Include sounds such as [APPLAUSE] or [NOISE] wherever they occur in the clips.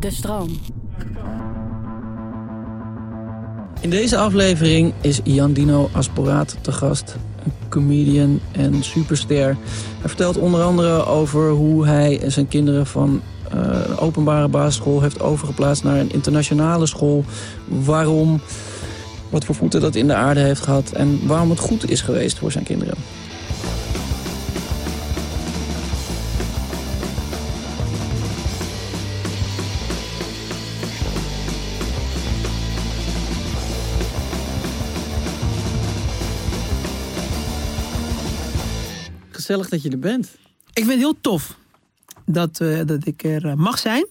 De stroom. In deze aflevering is Jan Dino Asporaat te gast. Een comedian en superster. Hij vertelt onder andere over hoe hij zijn kinderen van een openbare basisschool heeft overgeplaatst naar een internationale school. Waarom, wat voor voeten dat in de aarde heeft gehad en waarom het goed is geweest voor zijn kinderen. Gezellig dat je er bent. Ik vind het heel tof dat, uh, dat ik er uh, mag zijn.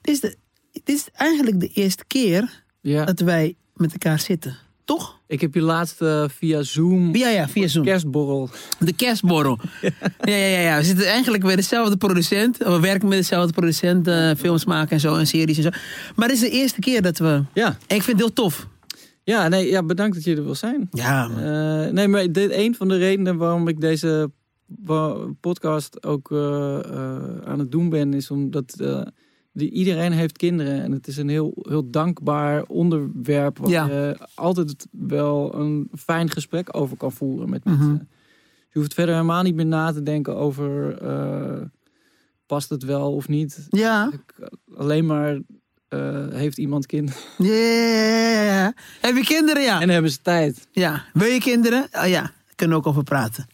Dit is, de, dit is eigenlijk de eerste keer Ja. dat wij met elkaar zitten. Toch? Ik heb je laatst uh, via Zoom, Ja, ja, via Zoom. kerstborrel. De kerstborrel. [LAUGHS] ja, ja, ja, ja. We zitten eigenlijk bij dezelfde producent. We werken met dezelfde producent. eh, films maken en zo en series en zo. Maar het is de eerste keer dat we... Ja, En ik vind het heel tof. Ja, nee, ja bedankt dat je er wil zijn. Ja. Eh, nee, maar dit, een van de redenen waarom ik deze podcast ook eh, eh, aan het doen ben, is omdat die, iedereen heeft kinderen. En het is een heel, heel dankbaar onderwerp waar Ja. je altijd wel een fijn gesprek over kan voeren met Mhm. mensen. Je hoeft verder helemaal niet meer na te denken over past het wel of niet. Ja. Ik- alleen maar eh, heeft iemand kinderen Ja. Heb je kinderen? Ja. en hebben ze tijd. Ja. Wil je kinderen? Oh, ja. Kunnen we ook over praten.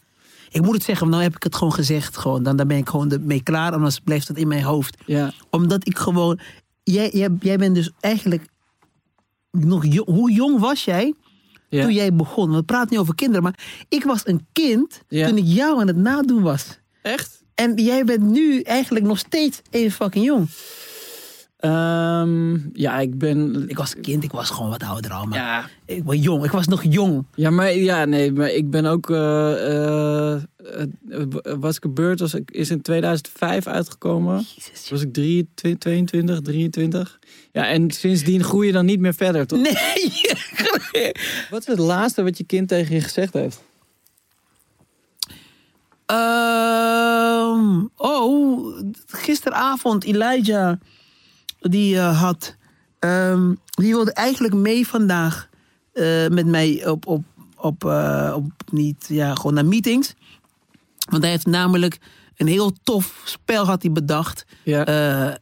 Ik moet het zeggen, want nou heb ik het gewoon gezegd. Gewoon. Dan, dan ben ik gewoon mee klaar. Anders blijft het in mijn hoofd. Ja, Omdat ik gewoon... Jij, jij, jij bent dus eigenlijk nog jong. Hoe jong was jij toen jij begon? We praten niet over kinderen, maar ik was een kind toen ik jou aan het nadoen was. echt? En jij bent nu eigenlijk nog steeds even fucking jong. Ehm, ja, ik ben. Ik was kind, ik was gewoon wat ouder al, maar Ja, ik was jong. Ik was nog jong. ja, maar ja, nee, maar ik ben ook. eh, eh, eh, was ik gebeurd? Was is in 2005 uitgekomen. Jezus. Was ik 23, 22, 23? Ja, en sindsdien groei je dan niet meer verder, toch? [LAUGHS] Nee. Wat is het laatste wat je kind tegen je gezegd heeft? Ehm, oh, gisteravond Elijah, die eh, had, ehm, die wilde eigenlijk mee vandaag eh, met mij op, op, op, eh, op niet, ja, gewoon naar meetings. Want hij heeft namelijk een heel tof spel had hij bedacht. Ja.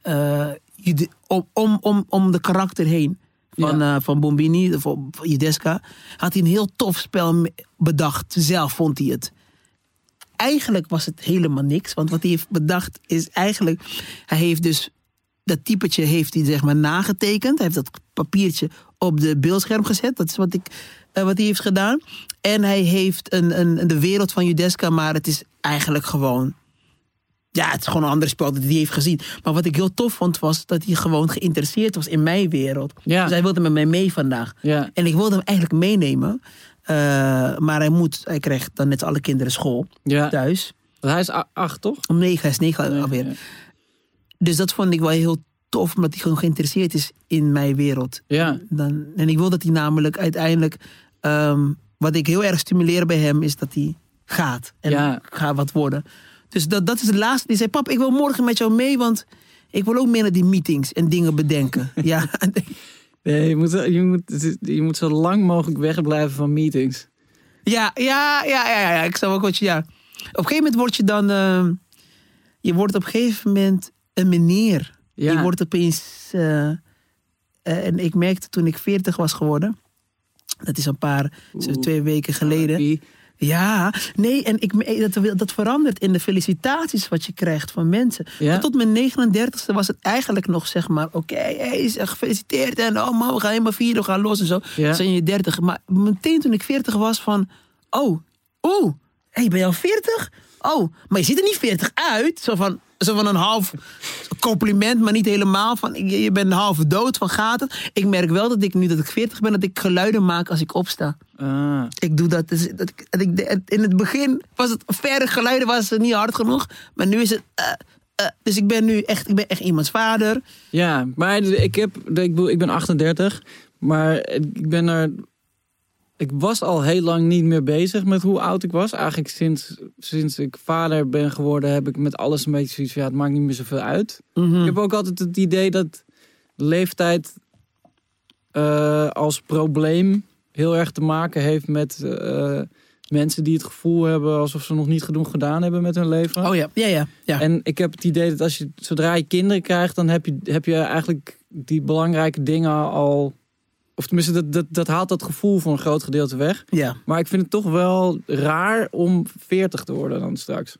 om, om, om, om de karakter heen van, eh van Bombini, of van Judeska. Had hij een heel tof spel bedacht. Zelf vond hij het. Eigenlijk was het helemaal niks. Want wat hij heeft bedacht is eigenlijk... Hij heeft dus... Dat typetje heeft hij zeg maar nagetekend. Hij heeft dat papiertje op de beeldscherm gezet. Dat is wat, ik, eh, wat hij heeft gedaan. En hij heeft een, een, de wereld van Judeska. Maar het is eigenlijk gewoon... Ja, het is gewoon een ander spel dat hij heeft gezien. Maar wat ik heel tof vond, was dat hij gewoon geïnteresseerd was in mijn wereld. Ja. Dus hij wilde met mij mee vandaag. Ja. En ik wilde hem eigenlijk meenemen. Eh, maar hij moet, hij krijgt dan net alle kinderen school Ja. thuis. Hij is acht, toch? Om negen, hij is negen alweer. Ja. Dus dat vond ik wel heel tof, omdat hij gewoon geïnteresseerd is in mijn wereld. Ja. Dan, en ik wil dat hij namelijk uiteindelijk, ehm, wat ik heel erg stimuleer bij hem, is dat hij gaat. En Ja. gaat wat worden. Dus dat, dat is het laatste. Die zei, pap, ik wil morgen met jou mee, want ik wil ook mee naar die meetings en dingen bedenken. [LAUGHS] ja, Nee, je moet, je, moet, je moet zo lang mogelijk wegblijven van meetings. Ja, ja, ja, ja, ja. Ik zou ook wat je, ja. Op een gegeven moment word je dan, eh, je wordt op een gegeven moment een meneer. Ja. Je wordt opeens, eh, eh, en ik merkte toen ik 40 was geworden, dat is een paar, zo twee weken geleden. Ja, nee, en ik, me- dat, dat verandert in de felicitaties wat je krijgt van mensen. Ja? Tot mijn 39ste was het eigenlijk nog zeg maar, oké, hey, zeg, gefeliciteerd en oh man, we gaan helemaal vieren, we gaan los en zo. Ja. Dan zijn je 30. Maar meteen toen ik 40 was van, oh, oeh, hey, ben je al 40? Oh, maar je ziet er niet 40 uit. Zo van, zo van een half compliment, maar niet helemaal. Van, je, je bent half dood, van gaat het? Ik merk wel dat ik nu dat ik 40 ben, dat ik geluiden maak als ik opsta. Ah. Ik doe dat. Dus dat, ik- dat ik, in het begin was het verre geluiden was het niet hard genoeg. Maar nu is het. eh, eh, dus ik ben nu echt, ik ben echt iemands vader. Ja, maar ik heb, ik bedoel, ik ben 38, maar ik ben er ik was al heel lang niet meer bezig met hoe oud ik was. Eigenlijk sinds, sinds ik vader ben geworden, heb ik met alles een beetje zoiets van ja, het maakt niet meer zoveel uit. Mhm. Ik heb ook altijd het idee dat leeftijd eh, als probleem heel erg te maken heeft met eh, mensen die het gevoel hebben alsof ze nog niet genoeg gedaan hebben met hun leven. Oh ja, ja, ja. ja. En ik heb het idee dat als je, zodra je kinderen krijgt, dan heb je, heb je eigenlijk die belangrijke dingen al. Of tenminste, dat, dat, dat haalt dat gevoel voor een groot gedeelte weg. ja. Maar ik vind het toch wel raar om 40 te worden dan straks.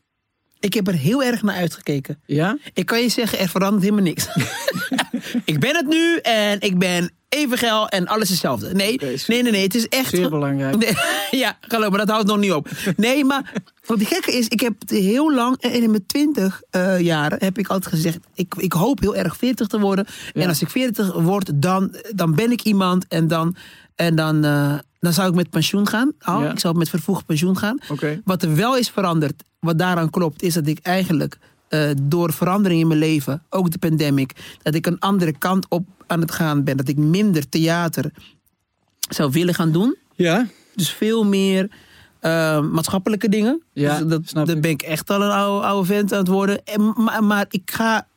Ik heb er heel erg naar uitgekeken. Ja? Ik kan je zeggen, er verandert helemaal niks. [LAUGHS] ik ben het nu en ik ben even geil en alles is hetzelfde. Nee, nee, nee, nee. Het is echt... Zeer belangrijk. [LAUGHS] Nee, ja, geloof me, dat houdt nog niet op. Nee, maar wat het gekke is, ik heb het heel lang, en in mijn twintig eh, jaren heb ik altijd gezegd, ik, ik hoop heel erg 40 te worden. Ja. En als ik 40 word, dan, dan ben ik iemand en dan, en dan, eh, dan zou ik met pensioen gaan. Al. Ja. Ik zou met vervroegd pensioen gaan. Wat er wel is veranderd, wat daaraan klopt, is dat ik eigenlijk eh, door verandering in mijn leven, ook de pandemic, dat ik een andere kant op aan het gaan ben. Dat ik minder theater zou willen gaan doen. Ja? Dus veel meer eh, maatschappelijke dingen. Ja, dus dat, snap ben ik echt al een oude, oude vent aan het worden. En, maar, maar ik ga.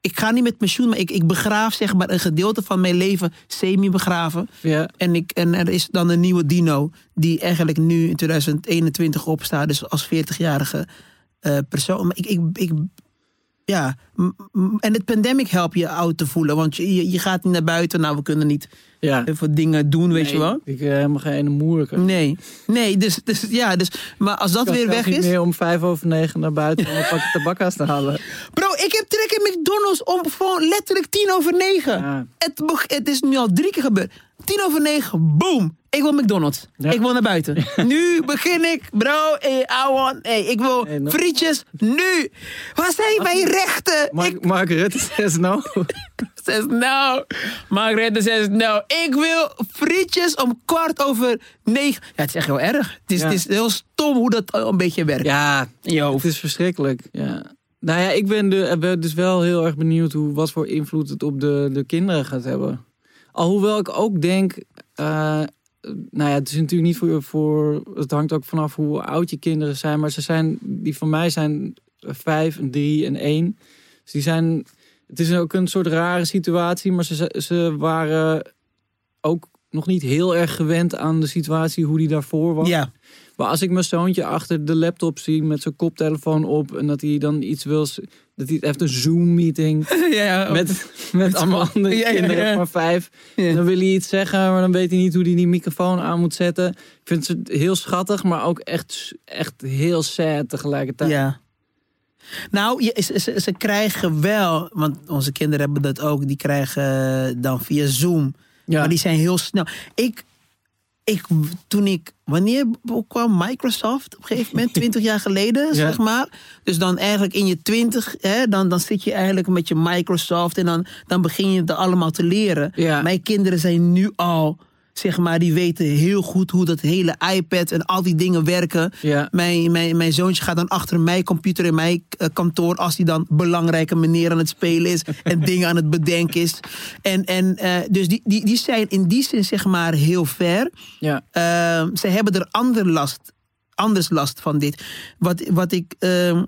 Ik ga niet met pensioen, maar ik, ik begraaf zeg maar een gedeelte van mijn leven semi-begraven. Ja. En, ik, en er is dan een nieuwe Dino, die eigenlijk nu in 2021 opstaat, dus als 40-jarige eh, persoon. Maar ik, ik, ik, ja, en het pandemic helpt je oud te voelen, want je, je, je gaat niet naar buiten. Nou, we kunnen niet Ja. heel veel dingen doen, weet je wel. Ik heb helemaal geen moeilijke. Nee, nee, dus, dus ja, dus, maar als dat Ik weer weg is. meer om vijf over negen naar buiten om een [LAUGHS] pakje tabakkaas te halen. Bro, ik heb trek in McDonald's om gewoon letterlijk tien over negen. Ja. Het, het is nu al drie keer gebeurd. Tien over negen, boom. Ik wil McDonald's. Ja. Ik wil naar buiten. [LAUGHS] nu begin ik, bro. Hey, I want, hey, ik wil Hey, no. frietjes nu. Waar zijn mijn rechten? Ik Mark, Mark Rutte says no. [LAUGHS] zes nou. Margrethe zegt nou. Ik wil frietjes om kwart over negen. Ja, het is echt heel erg. Het is, Ja. het is heel stom hoe dat een beetje werkt. Ja, Yo. het is verschrikkelijk. Ja. Nou ja, ik ben, de, ben dus wel heel erg benieuwd hoe, wat voor invloed het op de, de kinderen gaat hebben. Alhoewel ik ook denk, eh, nou ja, het is natuurlijk niet voor, voor, het hangt ook vanaf hoe oud je kinderen zijn, maar ze zijn, die van mij zijn vijf, en drie en één. Dus die zijn, het is ook een soort rare situatie, maar ze, ze waren ook nog niet heel erg gewend aan de situatie hoe die daarvoor was. Ja. Maar als ik mijn zoontje achter de laptop zie met zijn koptelefoon op en dat hij dan iets wil, dat hij heeft een Zoom-meeting [LAUGHS] ja, ja. met, met allemaal andere Ja, kinderen van vijf. Dan wil hij iets zeggen, maar dan weet hij niet hoe hij die microfoon aan moet zetten. Ik vind het heel schattig, maar ook echt, echt heel sad tegelijkertijd. Ja. Nou, je, ze, ze, ze krijgen wel, want onze kinderen hebben dat ook, die krijgen dan via Zoom. Ja. Maar die zijn heel snel. Ik, ik, toen ik, wanneer kwam Microsoft? Op een gegeven moment, [LAUGHS] 20 jaar geleden, zeg maar. Dus dan eigenlijk in je 20, hè, dan, dan zit je eigenlijk met je Microsoft en dan, dan begin je het allemaal te leren. Ja. Mijn kinderen zijn nu al, zeg maar, die weten heel goed hoe dat hele iPad en al die dingen werken. Ja. Mijn, mijn, mijn zoontje gaat dan achter mijn computer in mijn eh, kantoor. als hij dan belangrijke meneer aan het spelen is. [LAUGHS] en dingen aan het bedenken is. En, en eh, dus die, die, die zijn in die zin, zeg maar, heel ver. Ja. Ehm, ze hebben er ander last, anders last van dit. Wat, wat, ik, ehm,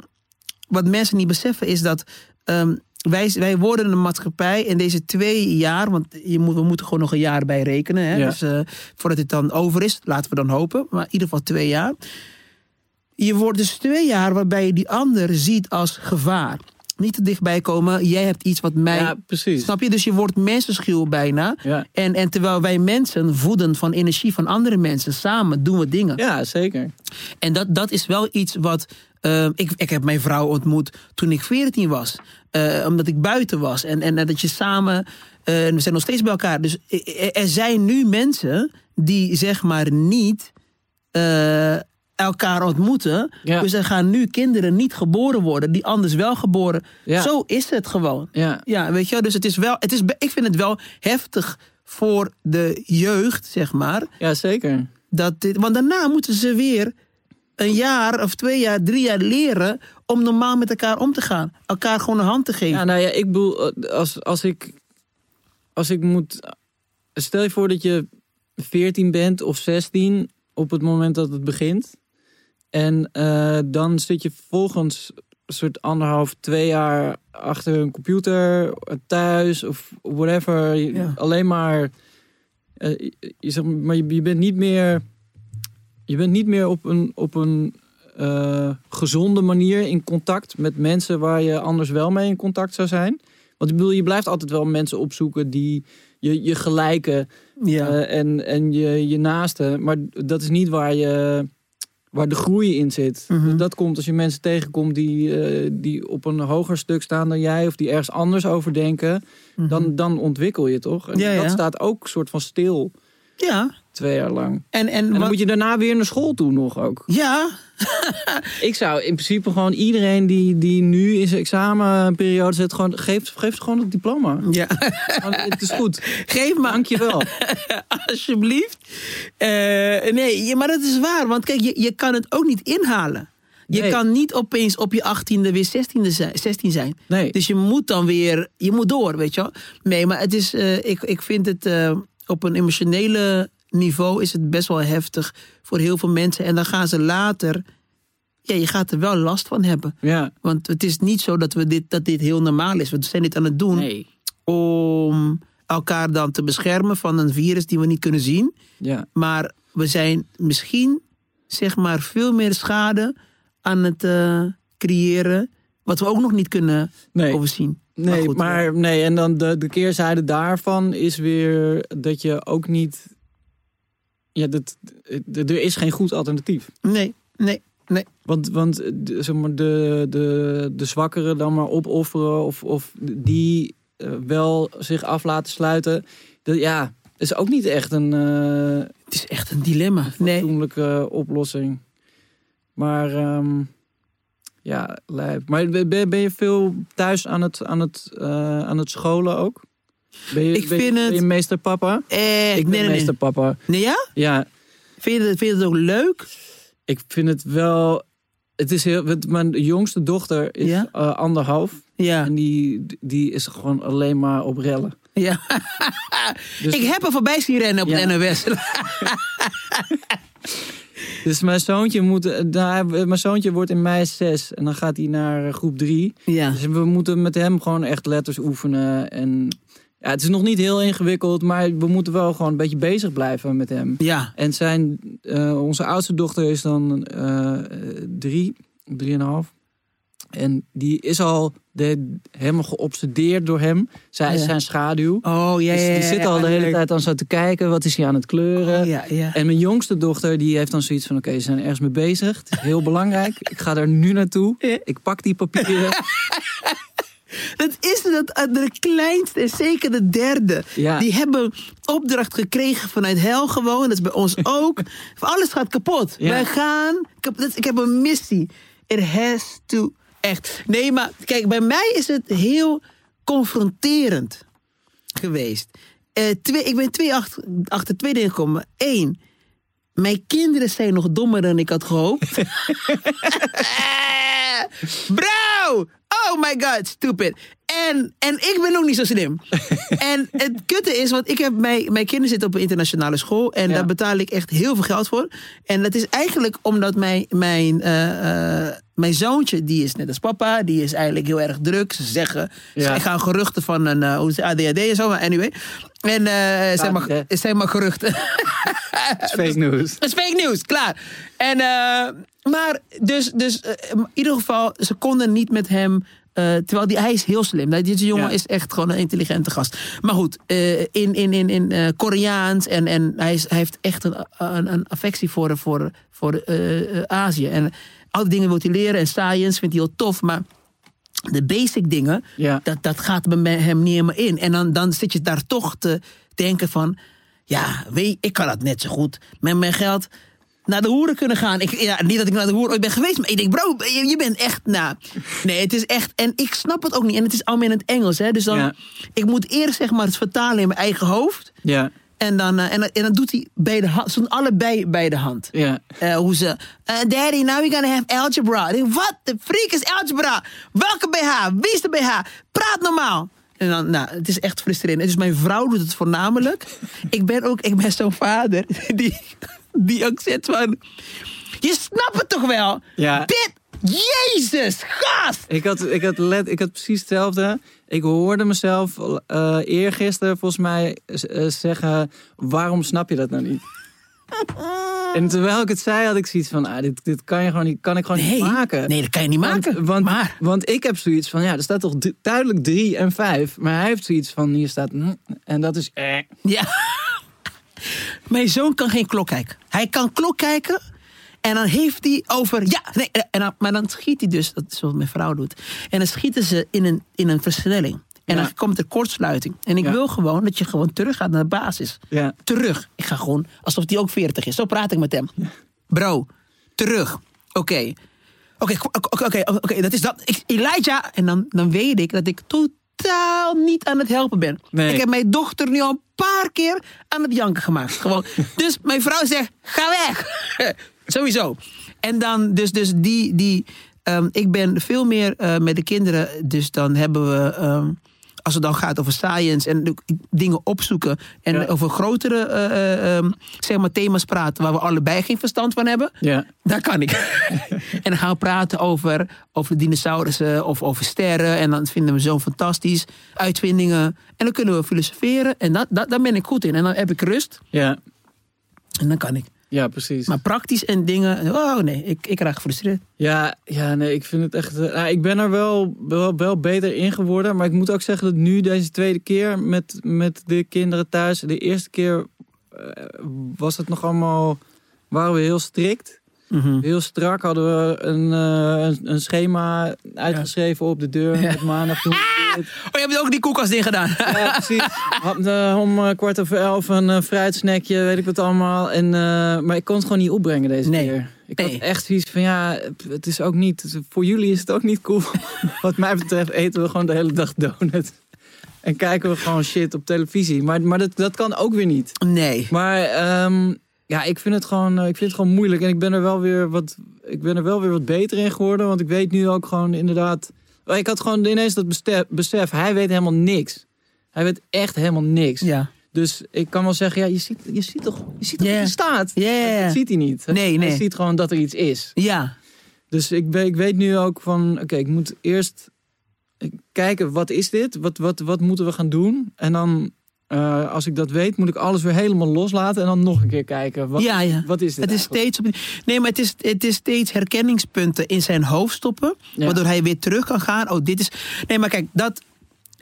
wat mensen niet beseffen is dat. ehm, wij, wij worden een maatschappij in deze twee jaar, want je moet, we moeten gewoon nog een jaar bij rekenen. Hè? Ja. Dus eh, voordat het dan over is, laten we dan hopen. Maar in ieder geval twee jaar. Je wordt dus twee jaar waarbij je die ander ziet als gevaar. Niet te dichtbij komen, jij hebt iets wat mij. ja, precies. Snap je? Dus je wordt mensenschuw bijna. Ja. En, en terwijl wij mensen voeden van energie van andere mensen, samen doen we dingen. ja, zeker. En dat, dat is wel iets wat. Eh, ik, ik heb mijn vrouw ontmoet toen ik 14 was. Eh, omdat ik buiten was. En, en dat je samen. eh, we zijn nog steeds bij elkaar. Dus er er zijn nu mensen die zeg maar niet. eh, elkaar ontmoeten. Ja. Dus er gaan nu kinderen niet geboren worden, die anders wel geboren. Ja. Zo is het gewoon. Ja. Ja, weet je wel. Dus het is wel. Het is, ik vind het wel heftig voor de jeugd, zeg maar. ja, zeker. Dat dit, want daarna moeten ze weer een jaar of twee jaar, drie jaar leren om normaal met elkaar om te gaan. Elkaar gewoon een hand te geven. Ja, nou ja, ik bedoel, als, als ik, als ik moet. Stel je voor dat je 14 bent of 16 op het moment dat het begint. En eh, dan zit je vervolgens een soort anderhalf, twee jaar achter een computer thuis of whatever. Ja. Alleen maar, eh, je, zegt, maar je, je bent niet meer, je bent niet meer op een, op een eh, gezonde manier in contact met mensen waar je anders wel mee in contact zou zijn. Want ik bedoel, je blijft altijd wel mensen opzoeken die je, je gelijken Ja. eh, en, en je, je naaste. Maar dat is niet waar, je, waar de groei in zit. Mhm. Dus dat komt als je mensen tegenkomt die, eh, die op een hoger stuk staan dan jij... of die ergens anders over denken. Mhm. Dan, dan ontwikkel je toch? En Ja, ja. dat staat ook soort van stil ja. Twee jaar lang. En, en, En dan wat- moet je daarna weer naar school toe nog ook. Ja. [LAUGHS] Ik zou in principe gewoon iedereen die, die nu in zijn examenperiode zit... Gewoon, geef, geef ze gewoon het diploma. ja. Het is goed. Geef maar. Dankjewel. [LAUGHS] Alsjeblieft. Eh, nee, maar dat is waar. Want kijk, je, je kan het ook niet inhalen. Je Nee. kan niet opeens op je achttiende weer 16e zijn, 16 zijn. Nee. Dus je moet dan weer, je moet door, weet je wel. Nee, maar het is, eh, ik, ik vind het eh, op een emotionele niveau is het best wel heftig voor heel veel mensen. En dan gaan ze later, ja, je gaat er wel last van hebben. Ja. Want het is niet zo dat, we dit, dat dit heel normaal is. We zijn dit aan het doen Nee. om elkaar dan te beschermen van een virus die we niet kunnen zien. Ja. Maar we zijn misschien, zeg maar, veel meer schade aan het eh, creëren. Wat we ook nog niet kunnen Nee. overzien. Nee, goed, maar nee, en dan de, de keerzijde daarvan is weer dat je ook niet. Ja, dat, er is geen goed alternatief. Nee, nee, nee. Want, want eh, de, zeg maar, de, de, de zwakkeren dan maar opofferen of, of die eh, wel zich af laten sluiten. Dat, ja, is ook niet echt een eh Het is echt een dilemma. Nee. fatsoenlijke oplossing. Maar ehm, ja, lijp. Maar ben, je veel thuis aan het, aan het, aan het scholen ook? Ben je, Ik ben, vind ben het- je meester papa? Echt, ik ben nee, nee, nee. meester papa. Nee, ja? Ja, Vind je, het, vind je het ook leuk? ik vind het wel... Het is heel, mijn jongste dochter is Ja? eh, anderhalf. Ja. En die, die is gewoon alleen maar op rellen. ja. [LAUGHS] Dus, Ik heb er voorbij zien rennen op Ja. de NOS. [LAUGHS] dus mijn zoontje moet... eh, Daar, mijn zoontje wordt in mei zes. En dan gaat hij naar eh, groep drie. ja. Dus we moeten met hem gewoon echt letters oefenen. En ja, het is nog niet heel ingewikkeld, maar we moeten wel gewoon een beetje bezig blijven met hem. Ja. En zijn, eh, onze oudste dochter is dan eh drie, drieënhalf. En die is al de, helemaal geobsedeerd door hem. Zij is Ja. zijn schaduw. Oh, ja, Dus ja, die ja, zit al de hele tijd aan zo te kijken. Wat is hij aan het kleuren? Oh, ja, ja. En mijn jongste dochter die heeft dan zoiets van... oké, ze zijn ergens mee bezig. Het is heel [LAUGHS] belangrijk. Ik ga er nu naartoe. Ik pak die papieren. [LAUGHS] Dat is dat, eh, de kleinste en zeker de derde. Ja. Die hebben opdracht gekregen vanuit hel gewoon. Dat is bij ons [LAUGHS] ook. Alles gaat kapot. Ja. Wij gaan... Ik heb een missie. It has to... Echt. Nee, maar kijk, bij mij is het heel confronterend geweest. Eh, twee, ik ben twee achter, achter twee dingen gekomen. Eén, mijn kinderen zijn nog dommer dan ik had gehoopt. [LAUGHS] [LAUGHS] Bro! Oh my god, stupid. En, en ik ben ook niet zo slim. [LAUGHS] en het kutte is, want ik heb mijn, mijn kinderen zitten op een internationale school. En Ja. daar betaal ik echt heel veel geld voor. En dat is eigenlijk omdat mijn, mijn, eh, eh, mijn zoontje, die is net als papa, die is eigenlijk heel erg druk. Ze zeggen, Ja. ze gaan geruchten van een eh, is het, ADHD en zo, maar anyway. En eh zeg, maar, zeg maar geruchten. [LAUGHS] fake news. Dat is fake nieuws, klaar. En, eh, maar dus, dus eh, in ieder geval, ze konden niet met hem. eh, terwijl die, hij is heel slim. Deze jongen Ja. is echt gewoon een intelligente gast. Maar goed, eh, in, in, in, in Koreaans. En, en hij, is, hij heeft echt een, een, een affectie voor, voor, voor Azië. En al die dingen wil hij leren. En science vindt hij heel tof. Maar de basic dingen, Ja. dat, dat gaat bij hem niet helemaal in. En dan, dan zit je daar toch te denken van... Ja, weet ik kan dat net zo goed met mijn geld naar de hoeren kunnen gaan. Ik, ja, niet dat ik naar de hoer ooit ben geweest, maar ik denk, bro, je, je bent echt, nou... Nee, het is echt, en ik snap het ook niet. En het is allemaal in het Engels, hè. Dus dan, Ja. ik moet eerst zeg maar het vertalen in mijn eigen hoofd. Ja, En dan, eh, en, en dan doet hij bij de hand, ze doen allebei bij de hand. ja. Eh, hoe ze, eh, daddy, now we're gonna have algebra. Ik denk, wat? De freak is algebra. Welke BH? Wie is de BH? Praat normaal. En dan, nou, het is echt frustrerend. Dus mijn vrouw doet het voornamelijk. ik ben ook, ik ben zo'n vader [LAUGHS] die, die ook zegt van... Je snapt het toch wel? Ja. Dit, Jezus, gast! Ik had, ik, had let, ik had precies hetzelfde. Ik hoorde mezelf eh eergisteren volgens mij eh, zeggen... waarom snap je dat nou niet? [LAUGHS] En terwijl ik het zei, had ik zoiets van... Ah, dit, dit kan, je gewoon niet, kan ik gewoon Nee, niet maken. nee, dat kan je niet maken. Want, want, maar, want ik heb zoiets van... Ja, er staat toch duidelijk drie en vijf. Maar hij heeft zoiets van... Hier staat... mm, En dat is... Eh. ja. Mijn zoon kan geen klok kijken. Hij kan klok kijken en dan heeft hij over... Ja, nee, en dan, maar dan schiet hij dus, dat is wat mijn vrouw doet. En dan schieten ze in een, in een versnelling. En Ja. dan komt er kortsluiting. En ik Ja. wil gewoon dat je gewoon terug gaat naar de basis. Ja. Terug. Ik ga gewoon alsof hij ook 40 is. Zo praat ik met hem. Bro, terug. Oké. Oké, oké, oké, oké, dat is dat. Ik, Elijah. En dan, dan weet ik dat ik totaal niet aan het helpen ben. Nee. Ik heb mijn dochter nu al een paar keer aan het janken gemaakt. Gewoon. [LAUGHS] dus mijn vrouw zegt, ga weg. [LAUGHS] Sowieso. En dan, dus, dus die, die ehm, ik ben veel meer eh, met de kinderen. Dus dan hebben we, ehm, als het dan gaat over science en dingen opzoeken. En Ja. over grotere eh, eh, ehm, zeg maar thema's praten waar we allebei geen verstand van hebben. Ja. Daar kan ik. [LAUGHS] en dan gaan we praten over, over dinosaurussen of over sterren. En dan vinden we zo fantastisch. Uitvindingen. En dan kunnen we filosoferen. En dat, dat, daar ben ik goed in. En dan heb ik rust. Ja. En dan kan ik. Ja, precies. Maar praktisch en dingen. Oh nee, ik, ik raak gefrustreerd. Ja, ja, nee, ik vind het echt. eh, nou, ik ben er wel, wel, wel beter in geworden. Maar ik moet ook zeggen dat nu, deze tweede keer met, met de kinderen thuis. De eerste keer eh, was het nog allemaal. waren we heel strikt. Mhm. Heel strak hadden we een, eh, een, schema uitgeschreven op de deur. Ja. Met maandag we dit. [LAUGHS] Oh, je hebt ook die koelkast ding gedaan. Ja, precies. Had, eh, om eh, kwart over elf een fruitsnackje, weet ik wat allemaal. En, maar ik kon het gewoon niet opbrengen deze Nee. keer. Ik Nee. had echt zoiets van, ja, het is ook niet... Voor jullie is het ook niet cool. [LAUGHS] wat mij betreft eten we gewoon de hele dag donut. En kijken we gewoon shit op televisie. Maar, maar dat, dat kan ook weer niet. Nee. Maar ehm, ja, ik vind, het gewoon, eh, ik vind het gewoon moeilijk. En ik ben er wel weer wat, ik ben er wel weer wat beter in geworden. Want ik weet nu ook gewoon inderdaad... Oh, Ik had gewoon ineens dat besef, besef, hij weet helemaal niks. Hij weet echt helemaal niks. Ja. Dus ik kan wel zeggen, ja, je ziet, je ziet toch, je ziet toch wat er staat? Dat ziet hij niet. Nee, Hij nee. ziet gewoon dat er iets is. Ja. Dus ik, ik weet nu ook van, oké, ik moet eerst kijken, wat is dit? Wat, wat, wat moeten we gaan doen? En dan, eh, als ik dat weet, moet ik alles weer helemaal loslaten. En dan nog een keer kijken, wat, Ja, ja. wat is dit Het is eigenlijk? steeds. op- Nee, maar het is, het is steeds herkenningspunten in zijn hoofd stoppen. Ja. Waardoor hij weer terug kan gaan. Oh, dit is. Nee, maar kijk, dat.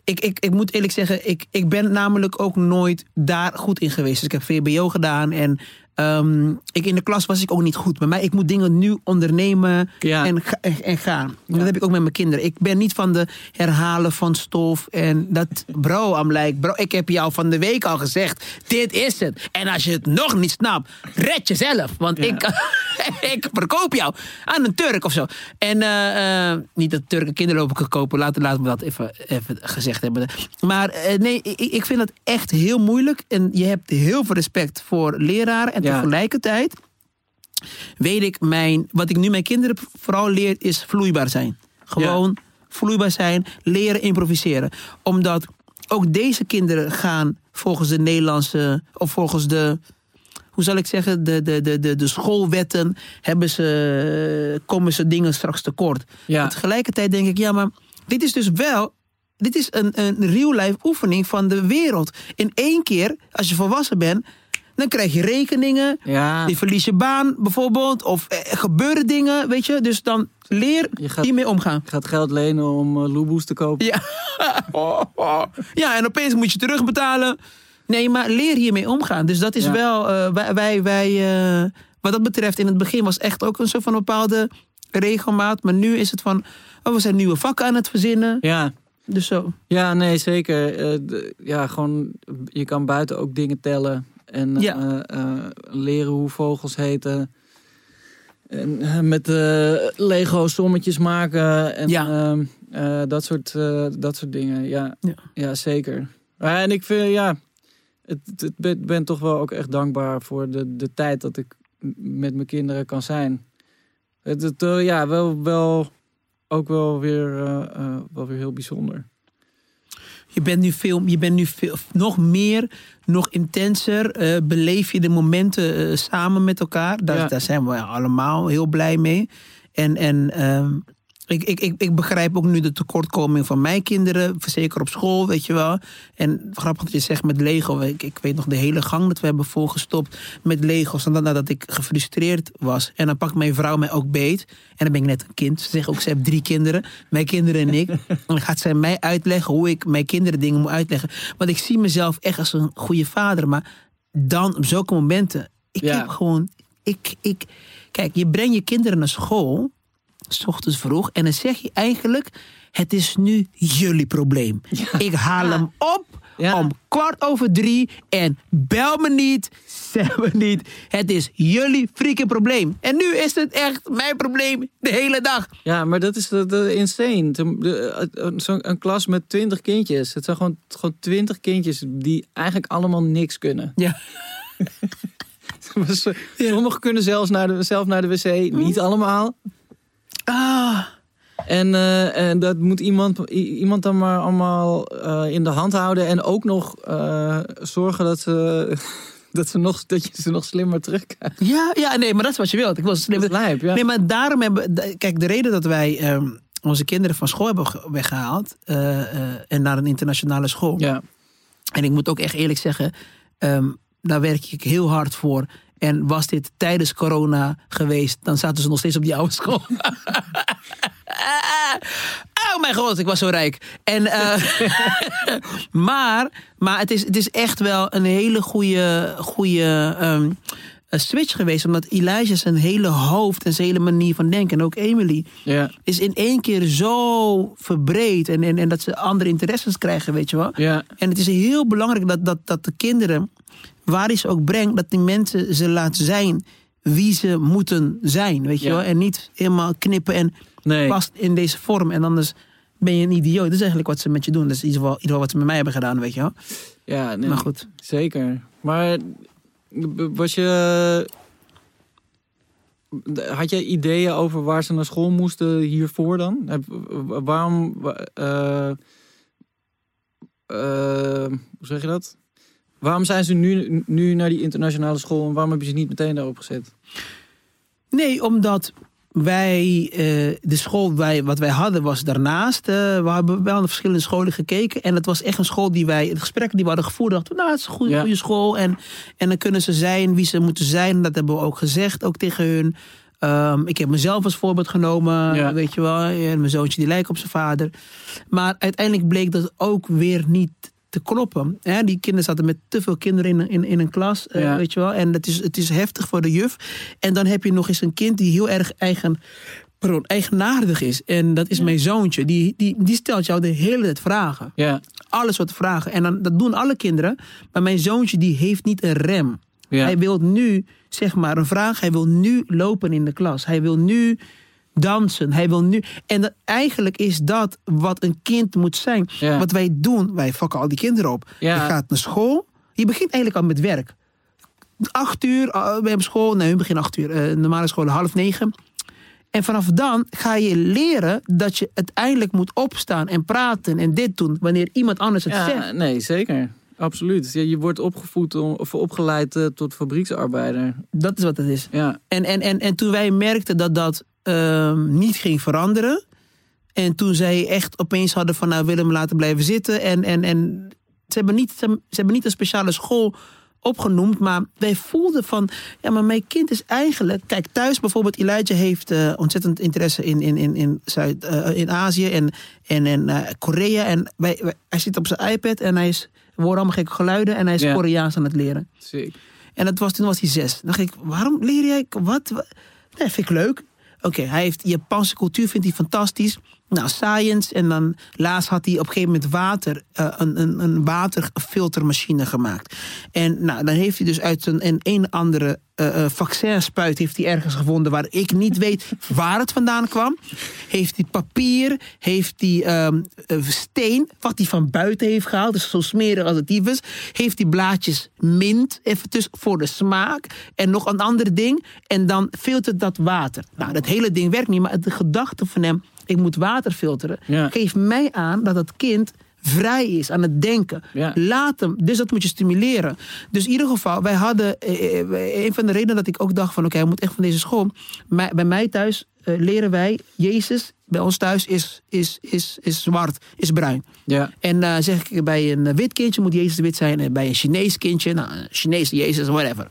Ik, ik, ik moet eerlijk zeggen, ik, ik ben namelijk ook nooit daar goed in geweest. Dus ik heb VBO gedaan en ehm, ik, in de klas was ik ook niet goed. Bij mij, ik moet dingen nu ondernemen Ja. en, ga- en, en gaan. Dat heb ik ook met mijn kinderen. Ik ben niet van de herhalen van stof en dat. [LAUGHS] Bro, I'm like, bro, ik heb jou van de week al gezegd, dit is het. En als je het nog niet snapt, red jezelf. Want Ja. ik, [LAUGHS] ik verkoop jou aan een Turk of zo. En eh, eh, niet dat Turken kinderen lopen kopen. Laten, laten we dat even, even gezegd hebben. Maar eh, nee, ik, ik vind dat echt heel moeilijk. En je hebt heel veel respect voor leraren. En Ja. tegelijkertijd weet ik, mijn, wat ik nu mijn kinderen vooral leer, is vloeibaar zijn. Gewoon vloeibaar zijn, leren improviseren. Omdat ook deze kinderen gaan volgens de Nederlandse, of volgens de, hoe zal ik zeggen, de, de, de, de, de schoolwetten, hebben ze, komen ze dingen straks tekort. Ja. Maar tegelijkertijd denk ik, ja, maar dit is dus wel. Dit is een, een real-life oefening van de wereld. In één keer, als je volwassen bent, dan krijg je rekeningen. Ja. Die verlies je baan bijvoorbeeld. Of eh, gebeuren dingen, weet je. Dus dan leer Je gaat- hiermee omgaan. Ik ga het geld lenen om uh, Loeboes te kopen. Ja. [LAUGHS] ja, en opeens moet je terugbetalen. Nee, maar leer hiermee omgaan. Dus dat is Ja. wel, eh, wij, wij, wij wat dat betreft, in het begin was echt ook een soort van bepaalde regelmaat. Maar nu is het van, oh, we zijn nieuwe vakken aan het verzinnen. Ja. Dus zo. Ja, nee, zeker. Ja, gewoon, je kan buiten ook dingen tellen. En Ja. eh, eh, leren hoe vogels heten. En eh, met Lego sommetjes maken. En Ja. ehm, eh, dat, soort, dat soort dingen. Ja, Ja. ja. zeker. Ja, en ik vind, ja, het, het ben, toch wel ook echt dankbaar voor de, de tijd dat ik met mijn kinderen kan zijn. Het, het, ja, wel, wel, ook wel weer, wel weer heel bijzonder. Je bent nu veel, je bent nu veel, nog meer, nog intenser. eh, beleef je de momenten eh, samen met elkaar. Daar, Ja. daar zijn we allemaal heel blij mee. En, en ehm, ik, ik, ik, ik begrijp ook nu de tekortkoming van mijn kinderen. Zeker op school, weet je wel. En grappig dat je zegt met Lego. Ik, ik weet nog de hele gang dat we hebben volgestopt met Lego's. En dan nadat ik gefrustreerd was. En dan pakt mijn vrouw mij ook beet. En dan ben ik net een kind. Ze zegt ook, ze heeft drie kinderen. Mijn kinderen en ik. [LAUGHS] En dan gaat zij mij uitleggen hoe ik mijn kinderen dingen moet uitleggen. Want ik zie mezelf echt als een goede vader. Maar dan op zulke momenten. Ik Ja. heb gewoon... Ik, ik, kijk, je brengt je kinderen naar school. S ochtends vroeg. En dan zeg je eigenlijk... Het is nu jullie probleem. Ik haal hem op Ja. om kwart over drie. En bel me niet. [LAUGHS] Zeg me niet. Het is jullie freaking probleem. En nu is het echt mijn probleem de hele dag. Ja, maar dat is de insane. De- een- Zo'n een klas met twintig kindjes. Het zijn gewoon, gewoon twintig kindjes die eigenlijk allemaal niks kunnen. Ja. [LAUGHS] Sommigen kunnen zelfs naar de, zelf naar de wc, niet allemaal. Ah. En, eh, en dat moet iemand, iemand dan maar allemaal eh, in de hand houden. En ook nog eh, zorgen dat, ze, [LAUGHS] dat, ze nog, dat je ze nog slimmer terugkrijgt. Ja, ja, nee, maar dat is wat je wilt. Ik was slim. Dat is lijp, ja. Nee, maar daarom hebben. Kijk, de reden dat wij ehm, onze kinderen van school hebben ge- weggehaald. eh, eh, en naar een internationale school. Ja, En ik moet ook echt eerlijk zeggen. ehm, daar werk ik heel hard voor. En was dit tijdens corona geweest, dan zaten ze nog steeds op die oude school. [LAUGHS] [LAUGHS] oh mijn god, ik was zo rijk. En, eh, [LAUGHS] maar maar het, is, het is echt wel een hele goede, goede ehm, eh, switch geweest. Omdat Elijah zijn hele hoofd en zijn hele manier van denken, en ook Emily, ja, is in één keer zo verbreed. En, en, en dat ze andere interesses krijgen, weet je wel. ja. En het is heel belangrijk dat, dat, dat de kinderen, waar ze ook brengt, dat die mensen ze laat zijn wie ze moeten zijn. Weet je Ja. wel? En niet helemaal knippen en Nee. past in deze vorm. En anders ben je een idioot. Dat is eigenlijk wat ze met je doen. Dat is in ieder geval, in ieder geval wat ze met mij hebben gedaan, weet je wel. Ja, nee, Maar goed. Zeker. Maar was je. Had jij ideeën over waar ze naar school moesten hiervoor dan? Waarom. wa- eh, eh, hoe zeg je dat? Waarom zijn ze nu, nu naar die internationale school en waarom heb je ze niet meteen daarop gezet? Nee, omdat wij, eh, de school wij, wat wij hadden was daarnaast. eh, we hebben wel naar verschillende scholen gekeken. En het was echt een school die wij, de gesprekken die we hadden gevoerd, dachten nou, het is een goede, Ja. goede school. En, en dan kunnen ze zijn wie ze moeten zijn. Dat hebben we ook gezegd, ook tegen hun. Ehm, ik heb mezelf als voorbeeld genomen, Ja. weet je wel. En mijn zoontje die lijkt op zijn vader. Maar uiteindelijk bleek dat ook weer niet te kloppen. Hè? Die kinderen zaten met te veel kinderen in, in, in een klas, eh, weet je wel. En het is, het is heftig voor de juf. En dan heb je nog eens een kind die heel erg eigen, pardon, eigenaardig is. En dat is mijn zoontje. Die, die, die stelt jou de hele tijd vragen. Ja, Alles wat vragen. En dan, dat doen alle kinderen. Maar mijn zoontje die heeft niet een rem. ja. Hij wil nu, zeg maar, een vraag. Hij wil nu lopen in de klas. Hij wil nu dansen. Hij wil nu. En dat, eigenlijk is dat wat een kind moet zijn. Ja. Wat wij doen, wij fokken al die kinderen op. Ja. Je gaat naar school. Je begint eigenlijk al met werk. Acht uur, we hebben school. Nee, we beginnen acht uur. eh, normale school half negen. En vanaf dan ga je leren dat je uiteindelijk moet opstaan en praten en dit doen. Wanneer iemand anders het ja zegt. nee, zeker. Absoluut. Ja, je wordt opgevoed om, of opgeleid eh, tot fabrieksarbeider. Dat is wat het is. Ja, En, en, en, en toen wij merkten dat dat ehm, niet ging veranderen. En toen zij echt opeens hadden van nou willen we laten blijven zitten. En, en, en ze, hebben niet, ze, ze hebben niet een speciale school opgenoemd. Maar wij voelden van ja maar mijn kind is eigenlijk... Kijk thuis bijvoorbeeld Elijah heeft eh, ontzettend interesse in, in, in, in, Zuid, eh, in Azië en, en, en eh, Korea. En wij, wij- hij zit op zijn iPad en hij is, we horen allemaal gekke geluiden. En hij is Ja. Koreaans aan het leren. sick. En dat was, toen was hij zes. Dan dacht ik, waarom leer jij... Wat? wat? Nee, vind ik leuk. Oké, hij heeft Japanse cultuur, vindt hij fantastisch. Nou, science. En dan laatst had hij op een gegeven moment water, eh, een, een, waterfiltermachine gemaakt. En nou, dan heeft hij dus uit een, een, een andere eh eh, vaccinspuit heeft hij ergens gevonden waar ik niet weet [LAUGHS] waar het vandaan kwam. Heeft hij papier, heeft hij eh, steen, wat hij van buiten heeft gehaald, dus zo smerig als het dief is. Heeft hij blaadjes mint, even tussen voor de smaak. En nog een ander ding. En dan filtert dat water. Nou, dat hele ding werkt niet, maar de gedachte van hem, ik moet water filteren, Ja. geeft mij aan dat het kind vrij is aan het denken. Ja. Laat hem. Dus dat moet je stimuleren. Dus in ieder geval, wij hadden. eh, eh, Een van de redenen dat ik ook dacht: van oké, hij moet echt van deze school. Bij mij thuis eh, leren wij, Jezus, bij ons thuis is, is, is, is zwart, is bruin. Ja. En zeg ik bij een wit kindje moet Jezus wit zijn. En bij een Chinees kindje, nou, een Chinese Jezus, whatever.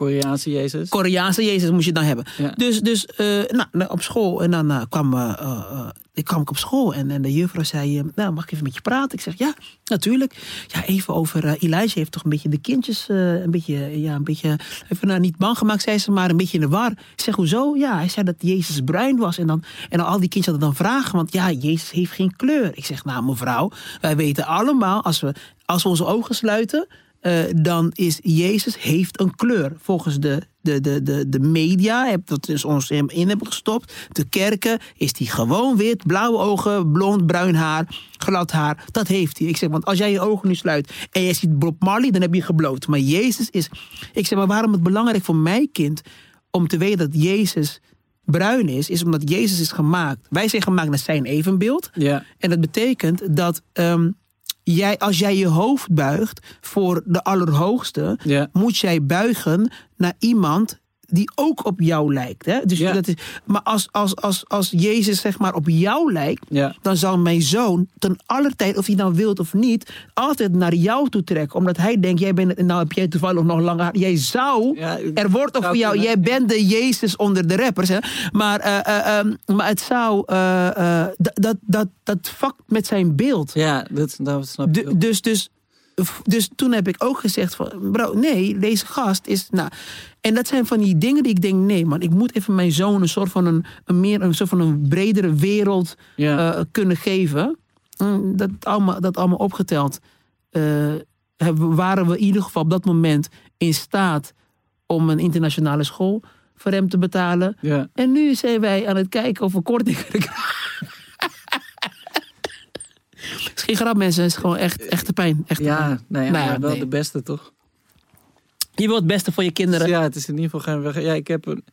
Koreaanse Jezus. Koreaanse Jezus moest je dan hebben. Ja. Dus, dus eh, nou, op school. En dan eh, kwam, eh, eh, ik kwam ik op school. En, en de juffrouw zei, nou, mag ik even met je praten? Ik zeg, ja, natuurlijk. Ja, even over, Elijah heeft toch een beetje de kindjes, een beetje, ja, een beetje, even nou, niet bang gemaakt, zei ze, maar een beetje in de war. Ik zeg, hoezo? Ja, hij zei dat Jezus bruin was. En, dan, en al die kindjes hadden dan vragen, want ja, Jezus heeft geen kleur. Ik zeg, nou mevrouw, wij weten allemaal, als we, als we onze ogen sluiten, eh, dan is Jezus heeft een kleur. Volgens de, de, de, de, de media, heb- dat is ons hem in hebben gestopt. De kerken is hij gewoon wit, blauwe ogen, blond, bruin haar, glad haar. Dat heeft hij. Ik zeg, want als jij je ogen nu sluit en je ziet Bob Marley, dan heb je gebloot. Maar Jezus is. Ik zeg, maar waarom het belangrijk voor mijn kind om te weten dat Jezus bruin is, is omdat Jezus is gemaakt. Wij zijn gemaakt naar zijn evenbeeld. Ja. En dat betekent dat ehm, jij, als jij je hoofd buigt voor de Allerhoogste, Ja. moet jij buigen naar iemand die ook op jou lijkt. Hè? Dus Ja. dat is, maar als, als, als, als Jezus zeg maar op jou lijkt, Ja. dan zal mijn zoon ten aller tijd, of hij nou wilt of niet, altijd naar jou toe trekken. Omdat hij denkt, jij bent, nou heb jij toevallig nog langer. Jij zou, Ja, er wordt zou over jou, kunnen. jij bent de Jezus onder de rappers. Hè? Maar, eh, eh, ehm, maar het zou, eh, eh, dat, dat, dat, dat vakt met zijn beeld. Ja, dat, dat snap ik. Dus, dus, dus toen heb ik ook gezegd van, bro, nee, deze gast is, nou, en dat zijn van die dingen die ik denk, nee man, ik moet even mijn zoon een soort van een, een meer, een soort van een bredere wereld Ja. eh, kunnen geven. Mm, Dat allemaal, dat allemaal opgeteld, eh, waren we in ieder geval op dat moment in staat om een internationale school voor hem te betalen. ja. En nu zijn wij aan het kijken of we korting kunnen krijgen. Is geen grap, mensen. Het is gewoon echt, echte pijn. Echte Ja, pijn. nou ja, Nou ja, wel nee. de beste toch? Je wilt het beste voor je kinderen. Ja, het is in ieder geval geen weg. Ja, ik heb, een,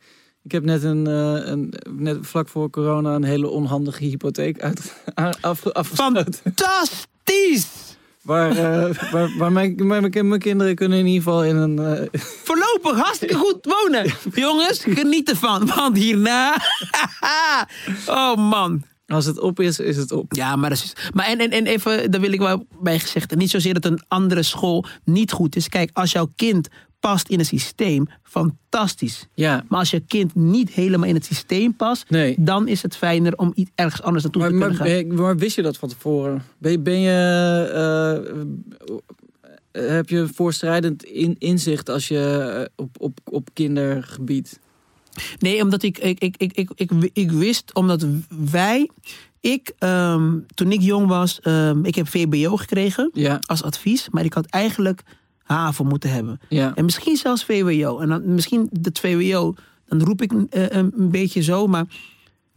ik heb net, een, eh, een, net vlak voor corona een hele onhandige hypotheek uit, [LAUGHS] af, afgesloten. Fantastisch! Waar, eh, waar, waar mijn, mijn, mijn kinderen kunnen in ieder geval in een... eh, [LAUGHS] Voorlopig hartstikke goed wonen. Jongens, geniet ervan. Want hierna... [LAUGHS] oh man. Als het op is, is het op. Ja, maar, dat is, maar en, en, en even, daar wil ik wel bij gezegd. Niet zozeer dat een andere school niet goed is. Kijk, als jouw kind past in een systeem, fantastisch. Ja, Maar als je kind niet helemaal in het systeem past, Nee. dan is het fijner om iets ergens anders naartoe maar, te maar, kunnen gaan. maar wist je dat van tevoren? Ben, je- ben je... eh, heb je voorstrijdend in, inzicht als je eh, op, op, op kindergebied... Nee, omdat ik, ik, ik, ik, ik, ik, ik wist, omdat wij, ik, ehm, toen ik jong was, ehm, ik heb VBO gekregen Ja, als advies, maar ik had eigenlijk HAVO moeten hebben. ja, En misschien zelfs VWO. En dan, misschien dat VWO, dan roep ik eh, een, een beetje zo, maar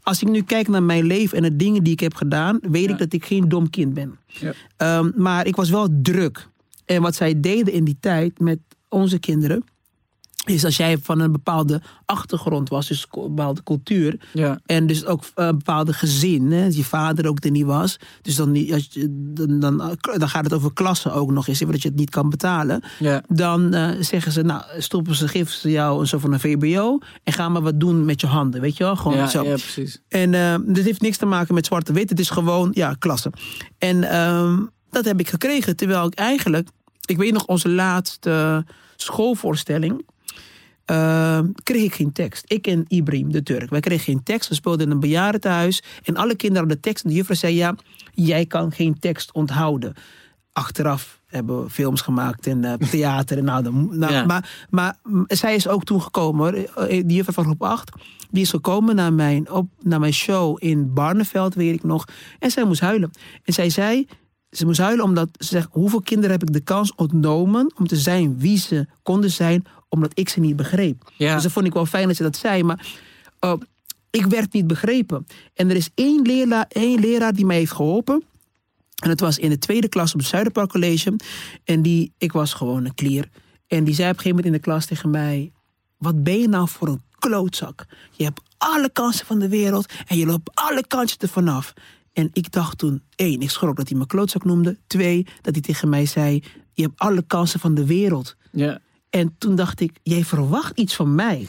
als ik nu kijk naar mijn leven en de dingen die ik heb gedaan, weet Ja. ik dat ik geen dom kind ben. ja. Ehm, maar ik was wel druk. En wat zij deden in die tijd met onze kinderen. Is als jij van een bepaalde achtergrond was, dus een bepaalde cultuur. ja. En dus ook een bepaalde gezin, hè, je vader ook er niet was. Dus dan, niet- als je, dan, dan, dan gaat het over klassen ook nog eens, even dat je het niet kan betalen. ja. Dan eh, zeggen ze, nou, stoppen ze, geven ze jou een soort van een VBO. En ga maar wat doen met je handen, weet je wel? Gewoon Ja, zo. ja, precies. En eh, dit heeft niks te maken met zwarte-wit. Het is gewoon, ja, klasse. En ehm, dat heb ik gekregen. Terwijl ik eigenlijk... Ik weet nog, onze laatste schoolvoorstelling... ehm, kreeg ik geen tekst. Ik en Ibrahim, de Turk. Wij kregen geen tekst. We speelden in een bejaardentehuis. En alle kinderen hadden tekst. En de juffrouw zei, ja, jij kan geen tekst onthouden. Achteraf hebben we films gemaakt in eh, theater. En nou, nou, Ja. maar, maar zij is ook toen gekomen. hoor. Eh, Die juffrouw van groep 8. Die is gekomen naar mijn, op, naar mijn show in Barneveld, weet ik nog. En zij moest huilen. En zij zei, ze moest huilen omdat ze zegt... hoeveel kinderen heb ik de kans ontnomen om te zijn wie ze konden zijn... omdat ik ze niet begreep. Ja. Dus dat vond ik wel fijn dat ze dat zei. Maar eh, ik werd niet begrepen. En er is één leraar, één leraar die mij heeft geholpen... En het was in de tweede klas op het Zuiderpark College. En die, ik was gewoon een klier. En die zei op een gegeven moment in de klas tegen mij... Wat ben je nou voor een klootzak? Je hebt alle kansen van de wereld en je loopt alle kantjes ervan af. En ik dacht toen, één, ik schrok dat hij me klootzak noemde. Twee, dat hij tegen mij zei, je hebt alle kansen van de wereld. Ja. En toen dacht ik, jij verwacht iets van mij.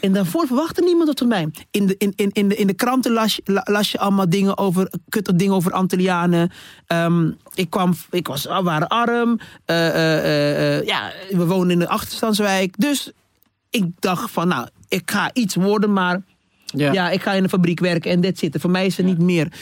En daarvoor verwachtte niemand dat van mij. In de, in, in, in de, in de kranten las, je- la- las je allemaal dingen over, kutte dingen over Antillianen. Ehm, ik, kwam, ik was, we waren arm. Eh, eh, eh, ja, we woonden in een achterstandswijk. Dus ik dacht van, nou, ik ga iets worden, maar Ja. ja, ik ga in een fabriek werken en dat zit. Voor mij is er niet meer.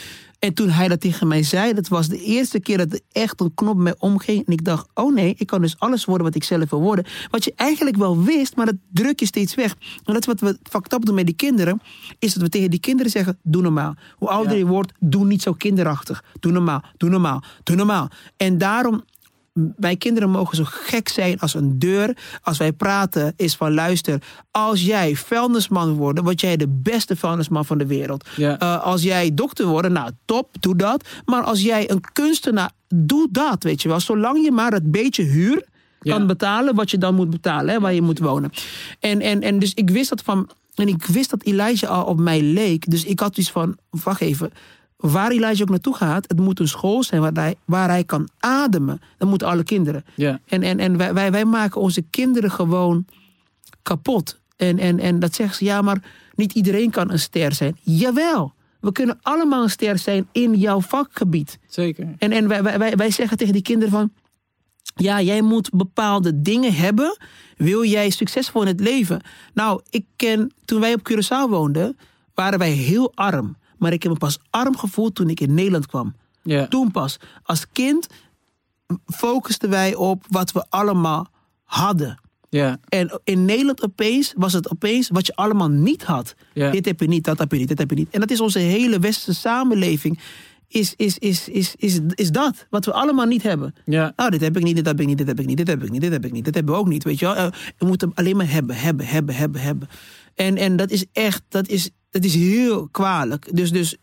En toen hij dat tegen mij zei, dat was de eerste keer dat er echt een knop mij omging. En ik dacht, oh nee, ik kan dus alles worden wat ik zelf wil worden. Wat je eigenlijk wel wist, maar dat druk je steeds weg. En dat is wat we fucked up doen met die kinderen. Is dat we tegen die kinderen zeggen, doe normaal. Hoe ouder Ja. je wordt, doe niet zo kinderachtig. Doe normaal, doe normaal, doe normaal. En daarom mijn kinderen mogen zo gek zijn als een deur. Als wij praten is van luister, als jij vuilnisman wordt, word jij de beste vuilnisman van de wereld. Ja. Eh, als jij dokter wordt, nou top, doe dat. Maar als jij een kunstenaar, doe dat, weet je wel. Zolang je maar het beetje huur kan Ja. betalen wat je dan moet betalen, hè, waar je moet wonen. En, en, en dus ik wist dat van, en ik wist dat Elijah al op mij leek. Dus ik had iets van, wacht even, waar Elijah ook naartoe gaat, het moet een school zijn waar hij, waar hij kan ademen. Dat moeten alle kinderen. Ja. En, en, en wij, wij, wij maken onze kinderen gewoon kapot. En, en, en dat zeggen ze, ja, maar niet iedereen kan een ster zijn. Jawel, we kunnen allemaal een ster zijn in jouw vakgebied. Zeker. En, en wij, wij, wij, wij zeggen tegen die kinderen van... Ja, jij moet bepaalde dingen hebben. Wil jij succesvol in het leven? Nou, ik ken... Toen wij op Curaçao woonden, waren wij heel arm. Maar ik heb me pas arm gevoeld toen ik in Nederland kwam. Toen pas. Als kind focusten wij op wat we allemaal hadden. En in Nederland opeens was het opeens wat je allemaal niet had. Dit heb je niet, dat heb je niet, dit heb je niet. En dat is onze hele westerse samenleving. Is, is, is, is, is, is dat, wat we allemaal niet hebben. Ja. Nou, dit heb ik niet, dit heb ik niet, dit heb ik niet, dit heb ik niet, dit heb ik niet, dit hebben we ook niet, weet je wel. Eh, We moeten alleen maar hebben, hebben, hebben, hebben, hebben. En, en dat is echt, dat is, dat is heel kwalijk. Dus, dus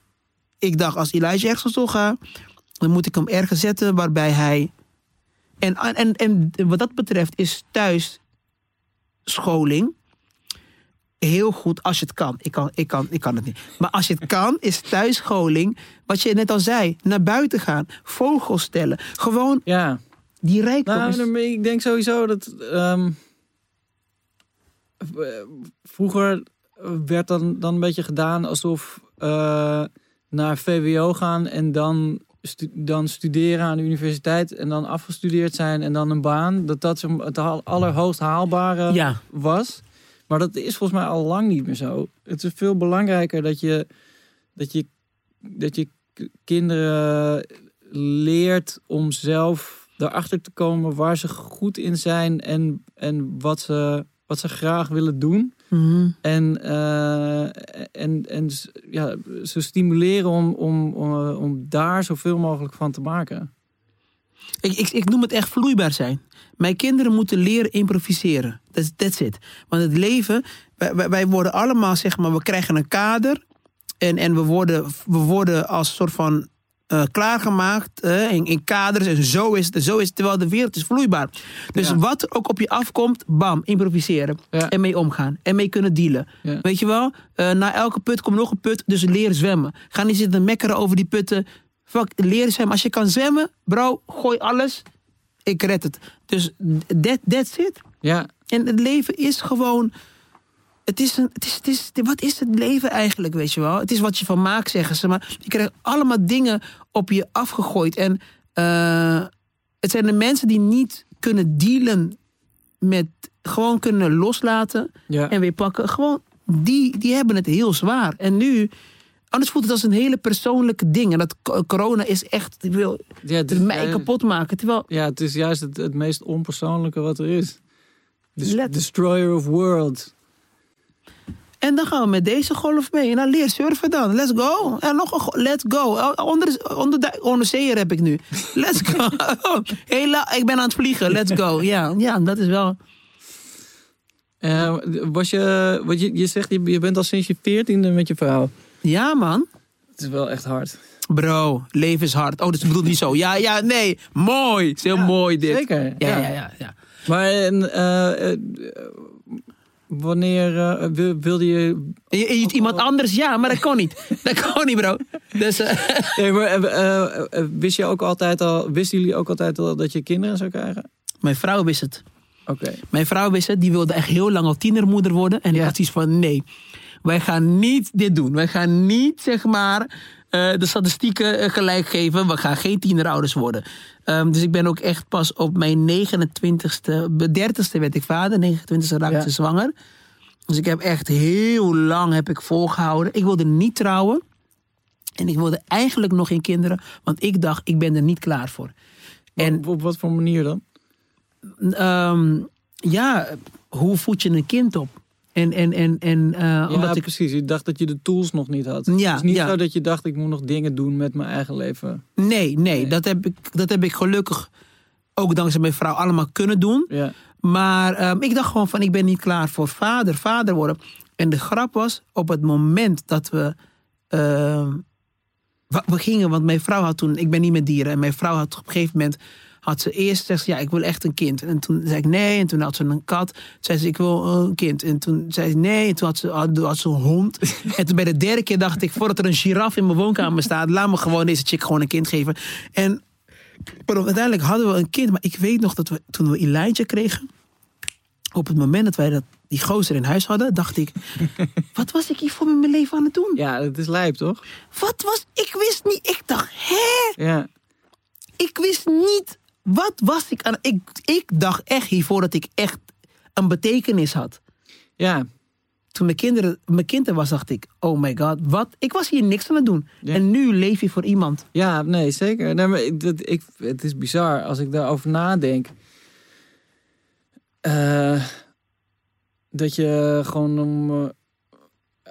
ik dacht, als Elijah ergens naartoe gaat, dan moet ik hem ergens zetten waarbij hij... En, en, en wat dat betreft is thuis scholing heel goed als je het kan. Ik kan, ik kan, ik kan het niet. Maar als je het kan, is thuisscholing, wat je net al zei, naar buiten gaan, vogels stellen. Gewoon Ja. die rijkdom. Nou, ik denk sowieso dat. ehm, eh, vroeger werd dan, dan een beetje gedaan alsof eh, naar VWO gaan en dan, stu- dan studeren aan de universiteit en dan afgestudeerd zijn en dan een baan. Dat dat het al- allerhoogst haalbare ja, was. Maar dat is volgens mij al lang niet meer zo. Het is veel belangrijker dat je, dat je, dat je kinderen leert om zelf erachter te komen waar ze goed in zijn en, en wat, ze, wat ze graag willen doen. Mhm. En, eh, en, en s- ja, ze stimuleren om, om, om, om daar zoveel mogelijk van te maken. ik, ik, ik noem het echt vloeibaar zijn. Mijn kinderen moeten leren improviseren. That's, that's it. Want het leven, wij, wij- wij worden allemaal, zeg maar, we krijgen een kader. En, en we, worden, we worden als soort van eh, klaargemaakt eh, in, in kaders. En zo is het, zo is het. Terwijl de wereld is vloeibaar. Dus Ja. wat er ook op je afkomt, bam, improviseren. Ja. En mee omgaan. En mee kunnen dealen. Ja. Weet je wel? Eh, na elke put komt nog een put, dus leren zwemmen. Ga niet zitten mekkeren over die putten. Fuck, leren zwemmen. Als je kan zwemmen, bro, gooi alles. Ik red het. Dus that, that's it. Ja, En het leven is gewoon. Het is een, het is, het is, wat is het leven eigenlijk, weet je wel? Het is wat je van maakt, zeggen ze. Maar je krijgt allemaal dingen op je afgegooid. En eh, het zijn de mensen die niet kunnen dealen met... Gewoon kunnen loslaten ja. en weer pakken. Gewoon, die, die hebben het heel zwaar. En nu... Anders voelt het als een hele persoonlijke ding. En dat co- corona is echt... Ik wil ja, het het is- mij ja, kapot maken. Terwijl, Ja, het is juist het, het meest onpersoonlijke wat er is. Des- Let- Destroyer of worlds. En dan gaan we met deze golf mee. En leer surfen dan. Let's go. En nog een Let's go. Oh, Onder, onder, de- onderzeeër heb ik nu. Let's go. [LAUGHS] Ik ben aan het vliegen. Let's go. Ja, ja dat is wel... Eh, was je, wat je, je zegt, je, je bent al sinds je veertiende met je vrouw. Ja, man. Het is wel echt hard. Bro, leven is hard. Oh, dat bedoelt niet zo. Ja, ja, nee. Mooi. Het is heel mooi dit. Zeker. Ja, ja, ja. ja. Maar en, eh, eh, wanneer eh, wil- wilde je... Iemand anders, ja, maar dat kon niet. [LAUGHS] Dat kon niet, bro. Dus, eh, [LAUGHS] Nee, maar eh, wist je ook altijd al, wisten jullie ook altijd al dat je kinderen zou krijgen? mijn vrouw wist het. Oké. Mijn vrouw wist het, die wilde echt heel lang al tienermoeder worden. En ik Ja. had iets van, nee, wij gaan niet dit doen. Wij gaan niet, zeg maar, eh, de statistieken eh, gelijk geven. We gaan geen tienerouders worden. Ehm, dus ik ben ook echt pas op mijn 29ste, 30ste werd ik vader. 29ste raakte Ja. zwanger. Dus ik heb echt heel lang heb ik volgehouden. Ik wilde niet trouwen. En ik wilde eigenlijk nog geen kinderen. Want ik dacht, ik ben er niet klaar voor. En Op, op wat voor manier dan? Ehm, ja, hoe voed je een kind op? En, en, en, en eh, Ja, omdat ik. precies. Je dacht dat je de tools nog niet had. Ja, het is niet ja. zo dat je dacht, ik moet nog dingen doen met mijn eigen leven. Nee, nee, Nee. Dat, heb ik, dat heb ik gelukkig ook dankzij mijn vrouw allemaal kunnen doen. Ja. Maar ehm, ik dacht gewoon van, ik ben niet klaar voor vader, vader worden. En de grap was, op het moment dat we... ehm, we gingen, want mijn vrouw had toen... Ik ben niet met dieren. En mijn vrouw had op een gegeven moment... Had ze eerst gezegd, ja, ik wil echt een kind. En toen zei ik nee. En toen had ze een kat. Toen zei ze, ik wil een kind. En toen zei ze nee. En toen had ze, had, had ze een hond. [LAUGHS] en toen bij de derde keer dacht ik, voordat er een giraf in mijn woonkamer staat... laat me gewoon deze chick gewoon een kind geven. En pardon, uiteindelijk hadden we een kind. Maar ik weet nog dat we, toen we Elijntje kregen op het moment dat wij dat, die gozer in huis hadden, dacht ik: [LAUGHS] wat was ik hier voor met mijn leven aan het doen? ja, het is lijp, toch? Wat was. Ik wist niet. Ik dacht: hè? Ja. Ik wist niet. Wat was ik aan. Ik, ik dacht echt hiervoor dat ik echt een betekenis had. Ja. Toen mijn, kinderen, mijn kind er was, dacht ik: oh my god, wat? Ik was hier niks aan het doen. Ja. En nu leef je voor iemand. Ja, nee, zeker. Nee, maar ik, dat, ik, het is bizar als ik daarover nadenk. Eh, dat je gewoon om,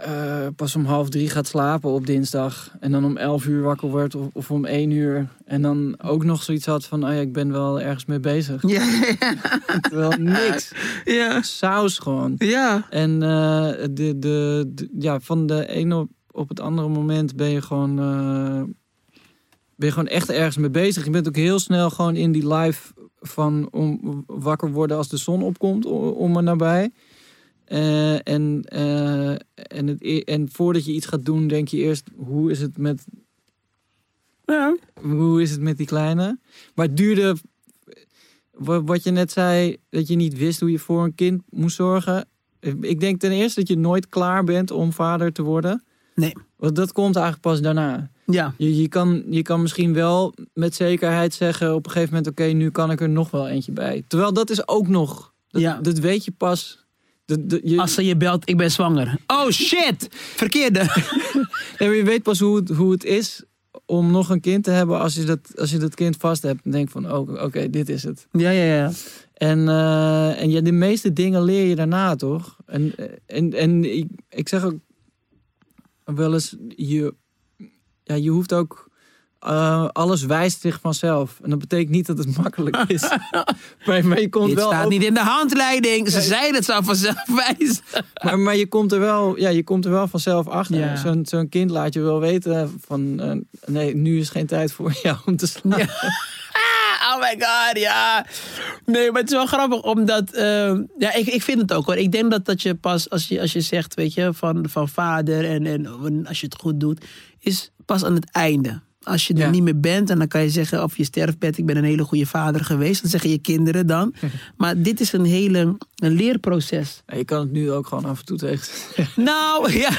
eh, pas om half drie gaat slapen op dinsdag. En dan om elf uur wakker wordt of, of om één uur. En dan ook nog zoiets had van, oh ja, ik ben wel ergens mee bezig. Ja, [LAUGHS] Terwijl niks. ja, Saus gewoon. ja. En eh, de, de, de- ja, van de ene op, op het andere moment ben je gewoon. eh, ben je gewoon echt ergens mee bezig. Je bent ook heel snel gewoon in die live van om wakker worden als de zon opkomt o- om me nabij. Eh, en, eh, en, het, e- en voordat je iets gaat doen, denk je eerst: hoe is het met, ja. hoe is het met die kleine? Maar het duurde. wa- Wat je net zei, dat je niet wist hoe je voor een kind moest zorgen. Ik denk ten eerste dat je nooit klaar bent om vader te worden. Nee. Want dat komt eigenlijk pas daarna. Ja. Je, je, kan, je kan misschien wel met zekerheid zeggen op een gegeven moment... oké, nu kan ik er nog wel eentje bij. Terwijl dat is ook nog... Dat, Ja. dat weet je pas... Dat- je, Als ze je belt, ik ben zwanger. Oh shit! Verkeerde. [LAUGHS] je weet pas hoe het, hoe het is om nog een kind te hebben... als je dat, als je dat kind vast hebt. En denk van, oh, oké, dit is het. Ja, ja, ja. En, eh, en ja, de meeste dingen leer je daarna, toch? En, en, en ik, ik zeg ook wel eens, je, ja, je hoeft ook, eh, alles wijst zich vanzelf. En dat betekent niet dat het makkelijk is. [LAUGHS] maar, maar je komt Dit wel staat niet in de handleiding. Ze Nee. zeiden het zou vanzelf wijzen. [LAUGHS] maar, maar je komt er wel, ja, je komt er wel vanzelf achter. Ja. Zo'n zo'n kind laat je wel weten van, eh, nee, nu is geen tijd voor [LAUGHS] jou om te slapen. Oh my god, ja. Nee, maar het is wel grappig, omdat... eh, ja, ik, ik vind het ook hoor. Ik denk dat, dat je pas, als je, als je zegt, weet je, van, van vader en, en als je het goed doet, is pas aan het einde. Als je er Ja. niet meer bent en dan kan je zeggen op je sterfbed, ik ben een hele goede vader geweest. Dan zeggen je kinderen dan. [LAUGHS] maar dit is een hele een leerproces. Je kan het nu ook gewoon af en toe tegen. [LAUGHS] Nou, ja,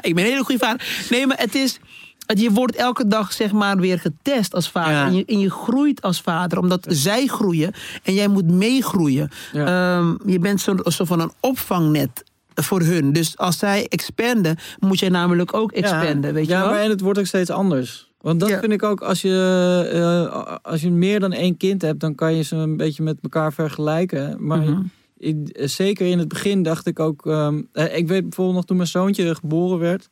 ik ben een hele goede vader. Nee, maar het is... Je wordt elke dag zeg maar weer getest als vader. Ja. En, je, en je groeit als vader, omdat zij groeien en jij moet meegroeien. Ehm, je bent zo'n zo van een opvangnet voor hun. Dus als zij expanden, moet jij namelijk ook expanden. weet je ja, wel? maar en het wordt ook steeds anders. Want dat Ja. vind ik ook, als je, eh, als je meer dan één kind hebt, dan kan je ze een beetje met elkaar vergelijken. Maar Mhm. in- eh, zeker in het begin dacht ik ook, ehm, eh, ik weet bijvoorbeeld nog toen mijn zoontje geboren werd,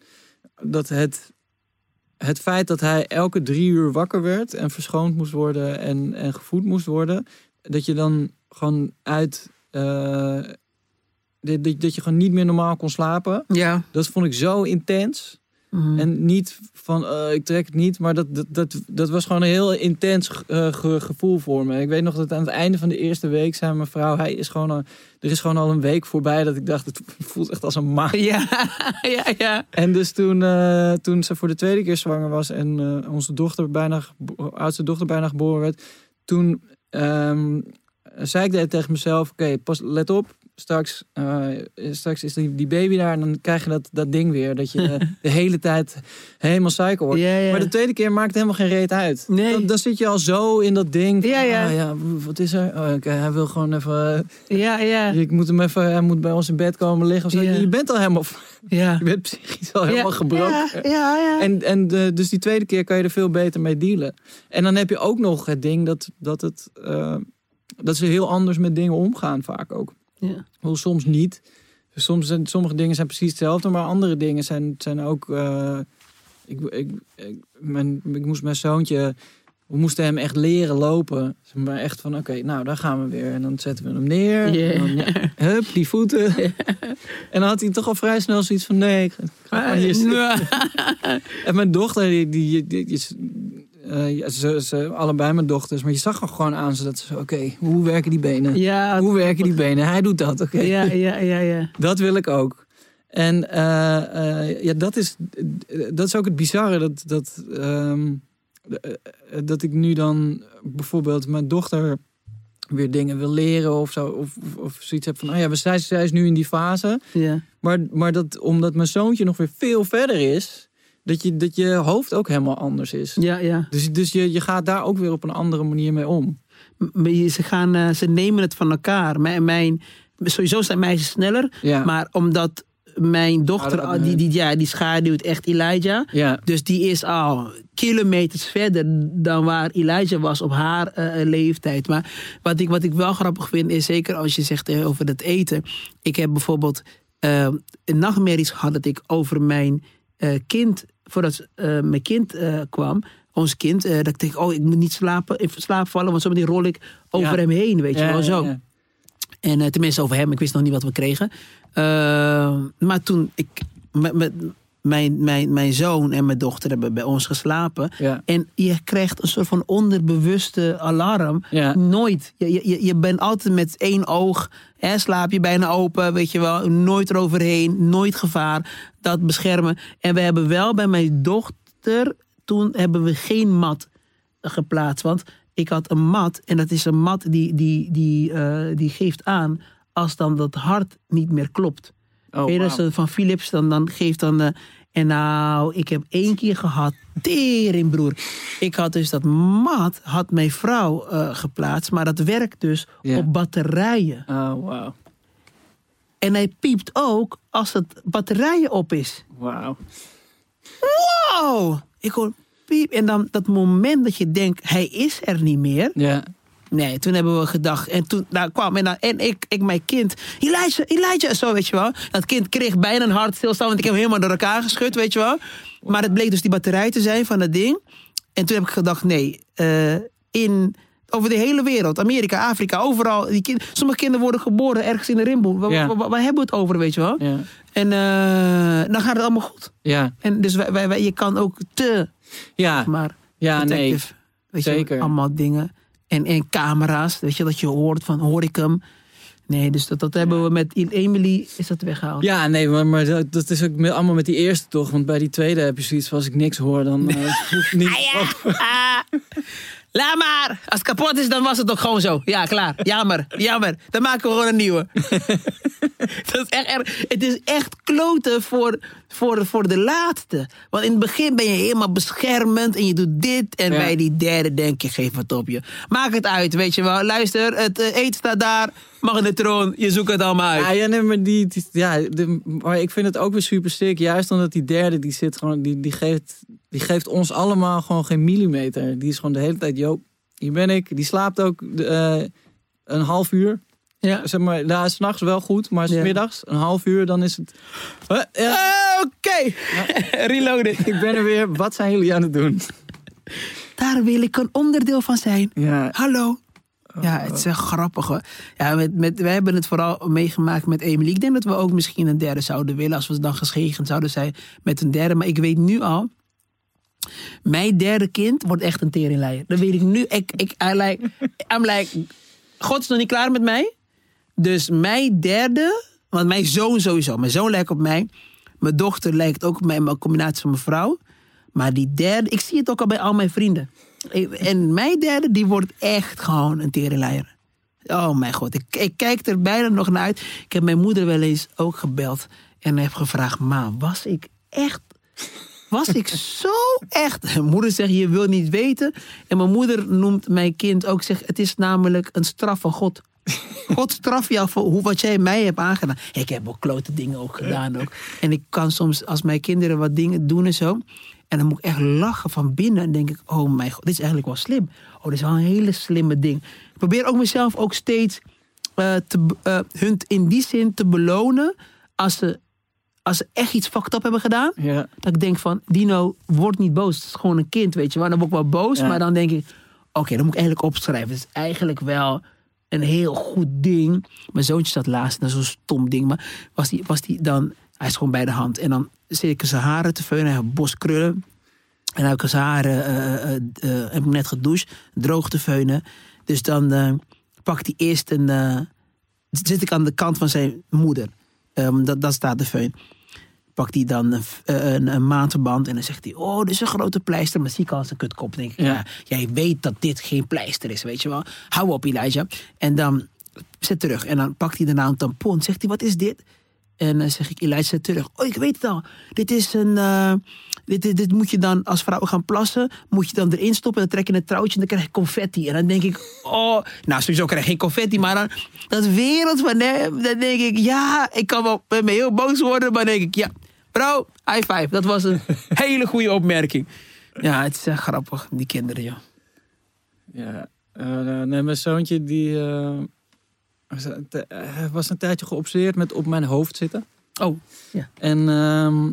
dat het, het feit dat hij elke drie uur wakker werd en verschoond moest worden en, en gevoed moest worden, dat je dan gewoon uit, dat je gewoon niet meer normaal kon slapen. Ja. Dat vond ik zo intens. Mhm. En niet van, eh, ik trek het niet, maar dat, dat, dat, dat was gewoon een heel intens eh, ge- gevoel voor me. Ik weet nog dat aan het einde van de eerste week zei mijn vrouw, hij is gewoon al, er is gewoon al een week voorbij dat ik dacht, het [LAUGHS] voelt echt als een maand. Ja, [LAUGHS] ja, ja. En dus toen, eh, toen ze voor de tweede keer zwanger was en onze dochter bijna, oudste dochter bijna geboren werd, toen ehm, zei ik tegen mezelf, oké, pas let op, straks, eh, straks is die, die baby daar en dan krijg je dat, dat ding weer, dat je eh, [LAUGHS] de hele tijd helemaal psycho wordt. Ja, ja. Maar de tweede keer maakt het helemaal geen reet uit. Nee. Dan, dan zit je al zo in dat ding. van, Ja, ja. ah, ja wat is er? Oh, hij wil gewoon even. Ja, ja. Ik moet hem even. Hij moet bij ons in bed komen liggen. Of zo. Je bent al helemaal. Ja. [LAUGHS] Je bent psychisch al helemaal gebroken. Ja, ja, ja. En, en de, dus die tweede keer kan je er veel beter mee dealen. En dan heb je ook nog het ding dat, dat, het, eh, dat ze heel anders met dingen omgaan, vaak ook. Ja. Wel, soms niet. Soms zijn, sommige dingen zijn precies hetzelfde, maar andere dingen zijn, zijn ook. eh, ik, ik, ik, mijn, ik moest mijn zoontje. We moesten hem echt leren lopen. Zeg Maar echt van, oké, nou, daar gaan we weer. En dan zetten we hem neer. En dan, hup, die voeten. En dan had hij toch al vrij snel zoiets van, nee, ik ga gewoon hier zitten. Ja. [LAUGHS] En mijn dochter, die, die, die, die- eh, ze, ze, allebei mijn dochters. Maar je zag er gewoon aan ze dat ze, oké, hoe werken die benen? Ja, Hoe werken die benen? Hij doet dat, oké. ja, ja, ja, ja. [LAUGHS] Dat wil ik ook. En eh, eh, ja, dat is, dat is ook het bizarre. Dat, dat, ehm, eh, dat ik nu dan bijvoorbeeld mijn dochter weer dingen wil leren of zo. Of, of, of zoiets heb van, oh ja, zij, zij is nu in die fase. ja. Maar, maar dat, omdat mijn zoontje nog weer veel verder is, dat je, dat je hoofd ook helemaal anders is. Ja, ja. Dus, dus je, je gaat daar ook weer op een andere manier mee om. Ze, gaan, eh, ze nemen het van elkaar. Mijn, mijn, sowieso zijn meisjes sneller. Ja. Maar omdat mijn dochter, Ah, die, die, ja, die schaduwt echt Elijah. ja. Dus die is al kilometers verder dan waar Elijah was op haar eh, leeftijd. Maar wat ik, wat ik wel grappig vind, is zeker als je zegt eh, over het eten. Ik heb bijvoorbeeld eh, nachtmerries gehad dat ik over mijn kind, voordat eh, mijn kind eh, kwam, ons kind, eh, dat ik denk, oh, ik moet niet slapen, in slaap vallen, want zo die rol ik over Ja. hem heen, weet je wel, zo. En tenminste over hem, ik wist nog niet wat we kregen. Maar toen ik met, met mijn, mijn, mijn zoon en mijn dochter hebben bij ons geslapen. Ja. En je krijgt een soort van onderbewuste alarm. Ja. Nooit. Je, je, je bent altijd met één oog. Hè, slaap je bijna open, weet je wel. Nooit eroverheen, nooit gevaar. Dat beschermen. En we hebben wel bij mijn dochter, toen hebben we geen mat geplaatst. Want ik had een mat en dat is een mat die, die, die, eh, die geeft aan als dan dat hart niet meer klopt. Oh, een van Philips, dan, dan geeft dan... eh, en nou, ik heb één keer gehad, tering broer. Ik had dus dat mat, had mijn vrouw eh, geplaatst, maar dat werkt dus op batterijen. Oh, wauw. En hij piept ook als het batterijen op is. Wauw. Wow! Ik hoor piep. En dan dat moment dat je denkt, hij is er niet meer. Ja. Nee, toen hebben we gedacht. En toen nou, kwam en, dan, en ik, ik, mijn kind. Elijah, Elijah, zo weet je wel. Dat kind kreeg bijna een hartstilstand, want ik heb hem helemaal door elkaar geschud, weet je wel. Maar het bleek dus die batterij te zijn van dat ding. En toen heb ik gedacht, nee, eh, in, over de hele wereld, Amerika, Afrika, overal. Die kind, sommige kinderen worden geboren ergens in de rimboe. Waar, Ja. waar, waar- waar hebben we het over, weet je wel? Ja. En eh, dan gaat het allemaal goed. Ja. En dus wij, wij, wij- je kan ook te, Ja. maar Ja, nee. Weet je, allemaal dingen. En, en camera's, weet je, dat je hoort van, hoor ik hem? Nee, dus dat, dat hebben we met Emily, is dat weggehaald. Ja, nee, maar, maar dat, dat is ook allemaal met die eerste toch. Want bij die tweede heb je zoiets van als ik niks hoor, dan uh, [LAUGHS] hoeft niet. Ah, laat maar. Als het kapot is, dan was het ook gewoon zo. Ja, klaar. Jammer, jammer. Dan maken we gewoon een nieuwe. [LAUGHS] dat is echt erg. Het is echt kloten voor, voor, voor de laatste. Want in het begin ben je helemaal beschermend en je doet dit. En Ja. bij die derde denk je, geef het op je. Maak het uit, weet je wel. Luister, het eh, eten staat daar. Magnetron, je zoekt het allemaal uit. Ja, ja, nee, maar, die, die- ja, de, maar ik vind het ook weer super sick. Juist omdat die derde, die zit gewoon, die, die, geeft, die geeft ons allemaal gewoon geen millimeter. Die is gewoon de hele tijd, joh, hier ben ik. Die slaapt ook eh, een half uur. Ja. Zeg maar, nou, s'nachts wel goed, maar Ja. smiddags een half uur, dan is het... Huh, ja, Oké, [LAUGHS] reloaded. ik ben er weer. Wat zijn jullie aan het doen? Daar wil ik een onderdeel van zijn. Ja, Hallo. Ja, het is echt grappig hoor. Ja, met, met, wij hebben het vooral meegemaakt met Emily. Ik denk dat we ook misschien een derde zouden willen als we dan geschegend zouden zijn met een derde. Maar ik weet nu al, mijn derde kind wordt echt een teringleier. Dat weet ik nu. Ik, ik, I like, I'm like, God is nog niet klaar met mij. Dus mijn derde, want mijn zoon sowieso. Mijn zoon lijkt op mij. Mijn dochter lijkt ook op mij, maar combinatie van mijn vrouw. Maar die derde, ik zie het ook al bij al mijn vrienden. En mijn derde, die wordt echt gewoon een teringleier. Oh mijn god, ik, ik kijk er bijna nog naar uit. Ik heb mijn moeder wel eens ook gebeld en heb gevraagd: Ma, was ik echt was ik zo echt. [LAUGHS] Mijn moeder zegt, je wil niet weten. En mijn moeder noemt mijn kind ook, zegt, het is namelijk een straf van God. [LAUGHS] God straft jou voor hoe, wat jij mij hebt aangedaan. Ik heb ook klote dingen ook gedaan. Ook. En ik kan soms, als mijn kinderen wat dingen doen en zo. En dan moet ik echt lachen van binnen. En denk ik, oh mijn god, dit is eigenlijk wel slim. Oh, dit is wel een hele slimme ding. Ik probeer ook mezelf ook steeds uh, te, uh, hun in die zin te belonen. Als ze als ze echt iets fucked up hebben gedaan, Ja. dat ik denk van, Dino, word niet boos. Het is gewoon een kind, weet je wel. Dan word ik wel boos, Ja. maar dan denk ik, oké, dan moet ik eigenlijk opschrijven. Het is eigenlijk wel een heel goed ding. Mijn zoontje zat laatst, is zo'n stom ding, maar was die, was die dan, hij is gewoon bij de hand. En dan zit ik zijn haren te veunen, hij heeft een bos krullen. En dan heb ik zijn haren, eh, eh, eh, heb ik net gedoucht, droog te veunen. Dus dan pakt hij eerst een, zit ik aan de kant van zijn moeder. Ehm, dat, dat staat de feun pakt hij dan een, eh, een, een maandverband en dan zegt hij: Oh, dit is een grote pleister. Maar zie ik al als een kutkop. Denk ik: Ja. ja. jij weet dat dit geen pleister is, weet je wel. Hou op, Elijah. En dan zet terug. En dan pakt hij daarna een tampon. Zegt hij: Wat is dit? En dan zeg ik: Elijah, zet terug. Oh, ik weet het al. Dit is een. eh, dit, dit, dit moet je dan als vrouw gaan plassen. Moet je dan erin stoppen. En dan trek je een trouwtje. En dan krijg je confetti. En dan denk ik: Oh, nou, sowieso krijg je geen confetti. Maar dan dat wereld van hem. Dan denk ik: Ja, ik kan wel met me heel boos worden. Maar dan denk ik: Ja. Bro, high five. Dat was een [LAUGHS] hele goede opmerking. Ja, het is echt grappig, die kinderen, joh. Ja, eh, nee, mijn zoontje die eh, was een tijdje geobsedeerd met op mijn hoofd zitten. Oh, En ehm,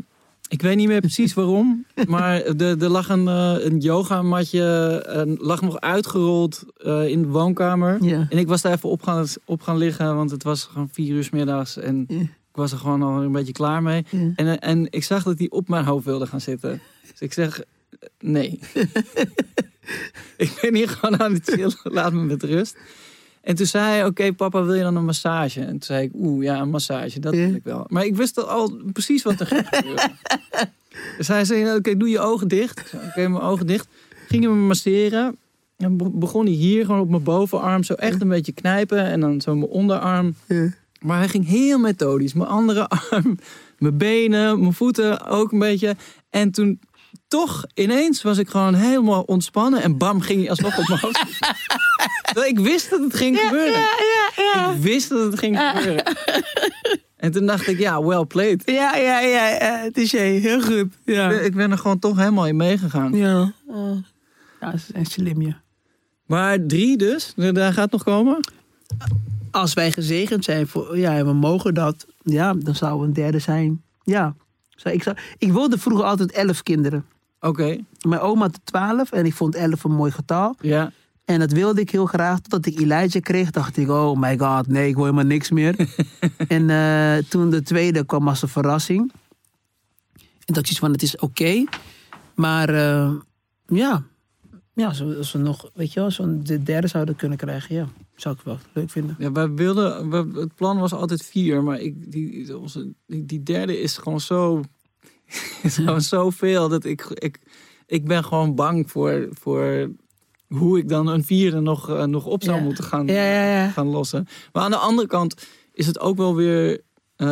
ik weet niet meer precies waarom, [LAUGHS] maar er er lag een, eh, een yogamatje, en lag nog uitgerold eh, in de woonkamer. ja. En ik was daar even op gaan, op gaan liggen, want het was gewoon vier uur middags en Ja. Ik was er gewoon al een beetje klaar mee. Ja. En, eh, en ik zag dat hij op mijn hoofd wilde gaan zitten. Dus ik zeg, eh, nee. [LAUGHS] ik ben hier gewoon aan het chillen, laat me met rust. En toen zei hij, oké papa, wil je dan een massage? En toen zei ik, oeh, ja, een massage, dat wil ik wel. Maar ik wist al- precies wat er ging gebeuren. [LAUGHS] dus hij zei, oké, doe je ogen dicht. Oké, mijn ogen dicht. Ging hem masseren. En be- begon hij hier gewoon op mijn bovenarm zo echt een beetje knijpen. En dan zo mijn onderarm. Ja. Maar hij ging heel methodisch. Mijn andere arm, [LAUGHS] mijn benen, mijn voeten ook een beetje. En toen toch ineens was ik gewoon helemaal ontspannen. En bam, ging hij alsnog op mijn hoofd. [LAUGHS] ik wist dat het ging gebeuren. Ik wist dat het ging gebeuren. En toen dacht ik, ja, well played. Ja, ja, ja, het is jij, heel goed. Ja, Ik ben er gewoon toch helemaal in meegegaan. ja. Oh. ja dat is echt slim, ja. Maar drie dus, daar gaat nog komen. Als wij gezegend zijn, voor, ja, en we mogen dat, ja, dan zou een derde zijn. Ja. Ik, zou, ik wilde vroeger altijd elf kinderen. Oké, Mijn oma had twaalf en ik vond elf een mooi getal. ja. En dat wilde ik heel graag. Totdat ik Elijah kreeg, dacht ik, oh my god, nee, ik wil helemaal niks meer. [LAUGHS] en eh, toen de tweede kwam als een verrassing. En dat is van, het is oké. Maar eh, ja, ja als, we, als we nog, weet je wel, zo'n de derde zouden kunnen krijgen, ja, zou ik wel leuk vinden. Ja, wij wilden, het plan was altijd vier, maar ik, die, onze, die, die derde is gewoon zo, [LAUGHS] is gewoon zoveel dat ik, ik, ik ben gewoon bang voor, voor hoe ik dan een vierde nog, eh, nog op zou Ja. moeten gaan, Ja, ja, ja. gaan lossen. Maar aan de andere kant is het ook wel weer, eh,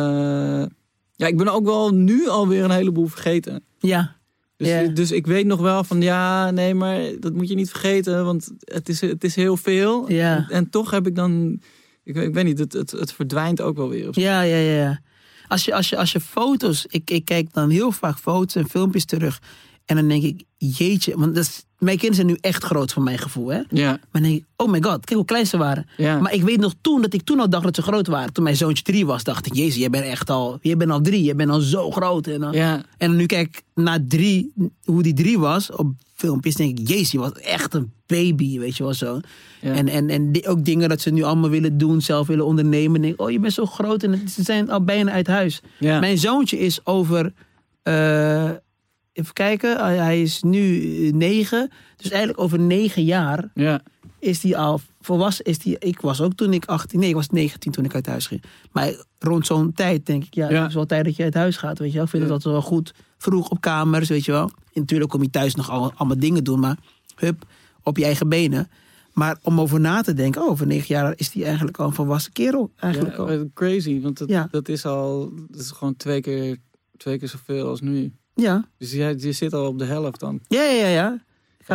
ja, ik ben ook wel nu alweer een heleboel vergeten. Ja, Dus, Ja. dus ik weet nog wel van ja, nee, maar dat moet je niet vergeten, want het is, het is heel veel. Ja. En, en toch heb ik dan, ik, ik weet niet, het, het, het verdwijnt ook wel weer. ja, ja, ja. Als je, als je, als je foto's, ik, ik kijk dan heel vaak foto's en filmpjes terug. En dan denk ik, jeetje, want dat is, mijn kinderen zijn nu echt groot voor mijn gevoel. Hè? Ja. Maar dan denk ik, oh my god, kijk hoe klein ze waren. Ja. Maar ik weet nog toen, dat ik toen al dacht dat ze groot waren. Toen mijn zoontje drie was, dacht ik, jezus, jij bent echt al, jij bent al drie, jij bent al zo groot. En, dan, Ja. en nu kijk ik naar drie, hoe die drie was op filmpjes, denk ik, jezus, die was echt een baby, weet je wel zo. Ja. En, en, en ook dingen dat ze nu allemaal willen doen, zelf willen ondernemen. Denk ik, oh, je bent zo groot en ze zijn al bijna uit huis. Ja. Mijn zoontje is over, eh, even kijken, hij hij is nu eh, negen. Dus eigenlijk over negen jaar Ja. is hij al volwassen. Is die, ik was ook toen ik 18, nee, ik was 19 toen ik uit huis ging. Maar rond zo'n tijd denk ik, ja, Ja. het is wel tijd dat je uit huis gaat, weet je wel. Ik vind Ja. het altijd wel goed. Vroeg op kamers, weet je wel. En natuurlijk kom je thuis nog al, allemaal dingen doen, maar hup, op je eigen benen. Maar om over na te denken, oh, over negen jaar is hij eigenlijk al een volwassen kerel. Eigenlijk Ja, al. crazy, want dat, dat is al dat is gewoon twee keer, twee keer zoveel als nu. Ja, Dus je, je zit al op de helft dan. ja, ja, ja.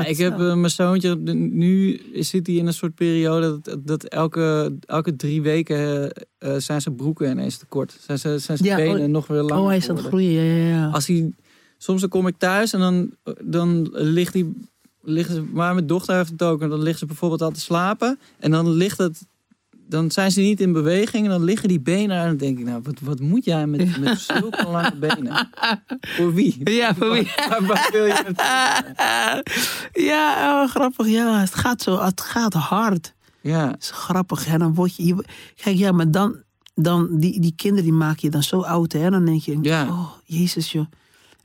ik heb eh, mijn zoontje, nu zit hij in een soort periode dat, dat elke, elke drie weken eh, eh, zijn zijn broeken ineens te kort. Zijn, zijn, zijn zijn Ja, benen oh, nog weer langer Oh, hij is aan het groeien, ja, ja, ja. Als hij, soms dan kom ik thuis en dan, dan ligt hij, liggen ze, maar mijn dochter heeft het ook, en dan ligt ze bijvoorbeeld al te slapen en dan ligt het, dan zijn ze niet in beweging en dan liggen die benen en dan denk ik, nou, wat, wat moet jij met, [LAUGHS] met zulke lange benen? Voor wie? Ja, voor wie? [LAUGHS] Waar, waar wil je het? [LAUGHS] ja, oh, grappig. Ja, het gaat zo, het gaat hard. Ja, Dat is grappig. Hè? Dan word je, je- kijk, ja, maar dan, dan die, die kinderen die maak je dan zo oud. Hè? Dan denk je, Ja. oh, jezus joh.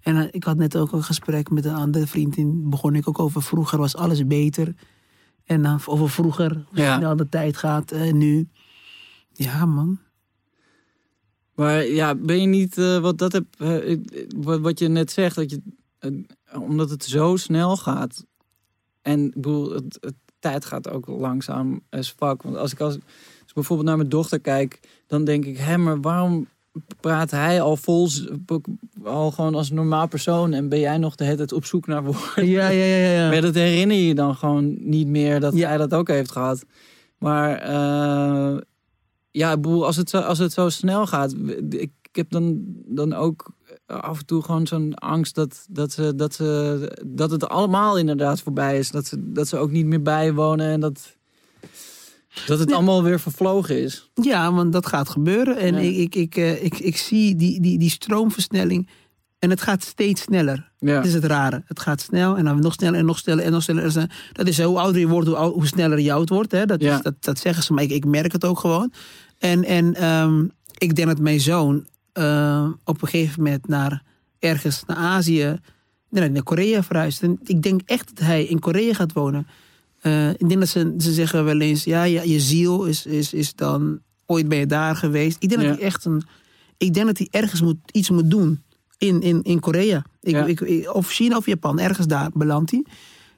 En eh, ik had net ook een gesprek met een andere vriendin. Begon ik ook over vroeger was alles beter. En dan over vroeger, hoe Ja. snel de tijd gaat. En nu, ja man. Maar ja, ben je niet, eh, wat dat heb, eh, wat, wat je net zegt, dat je, omdat het zo snel gaat. En ik bedoel, het, het tijd gaat ook langzaam as fuck. Want als ik als, als ik bijvoorbeeld naar mijn dochter kijk, dan denk ik, hé, maar waarom praat hij al vol, al gewoon als normaal persoon en ben jij nog de hele tijd op zoek naar woorden? Ja, ja, ja, ja. Maar dat herinner je dan gewoon niet meer dat Ja. hij dat ook heeft gehad. Maar eh, ja, ik bedoel, als het zo, als het zo snel gaat, ik, ik heb dan, dan ook af en toe gewoon zo'n angst dat, dat, ze, dat, ze, dat het allemaal inderdaad voorbij is. Dat ze, dat ze ook niet meer bijwonen en dat, dat het Nee. allemaal weer vervlogen is. Ja, want dat gaat gebeuren. En Ja. ik, ik, ik, eh, ik, ik zie die, die, die stroomversnelling. En het gaat steeds sneller. Ja, Dat is het rare. Het gaat snel en dan nog sneller en nog sneller en nog sneller. Dat is hoe ouder je wordt, hoe, sneller je oud wordt. Hè? Dat, Ja. is, dat, dat zeggen ze, maar ik, ik merk het ook gewoon. En, en ehm, ik denk dat mijn zoon ehm, op een gegeven moment naar ergens naar Azië, naar Korea verhuist. En ik denk echt dat hij in Korea gaat wonen. Eh, ik denk dat ze, ze zeggen wel eens, ja, ja je ziel is, is, is dan, ooit ben je daar geweest. Ik denk Ja. dat hij echt een, ik denk dat hij ergens moet, iets moet doen in, in, in Korea. Ik, Ja. ik, of China of Japan, ergens daar belandt hij.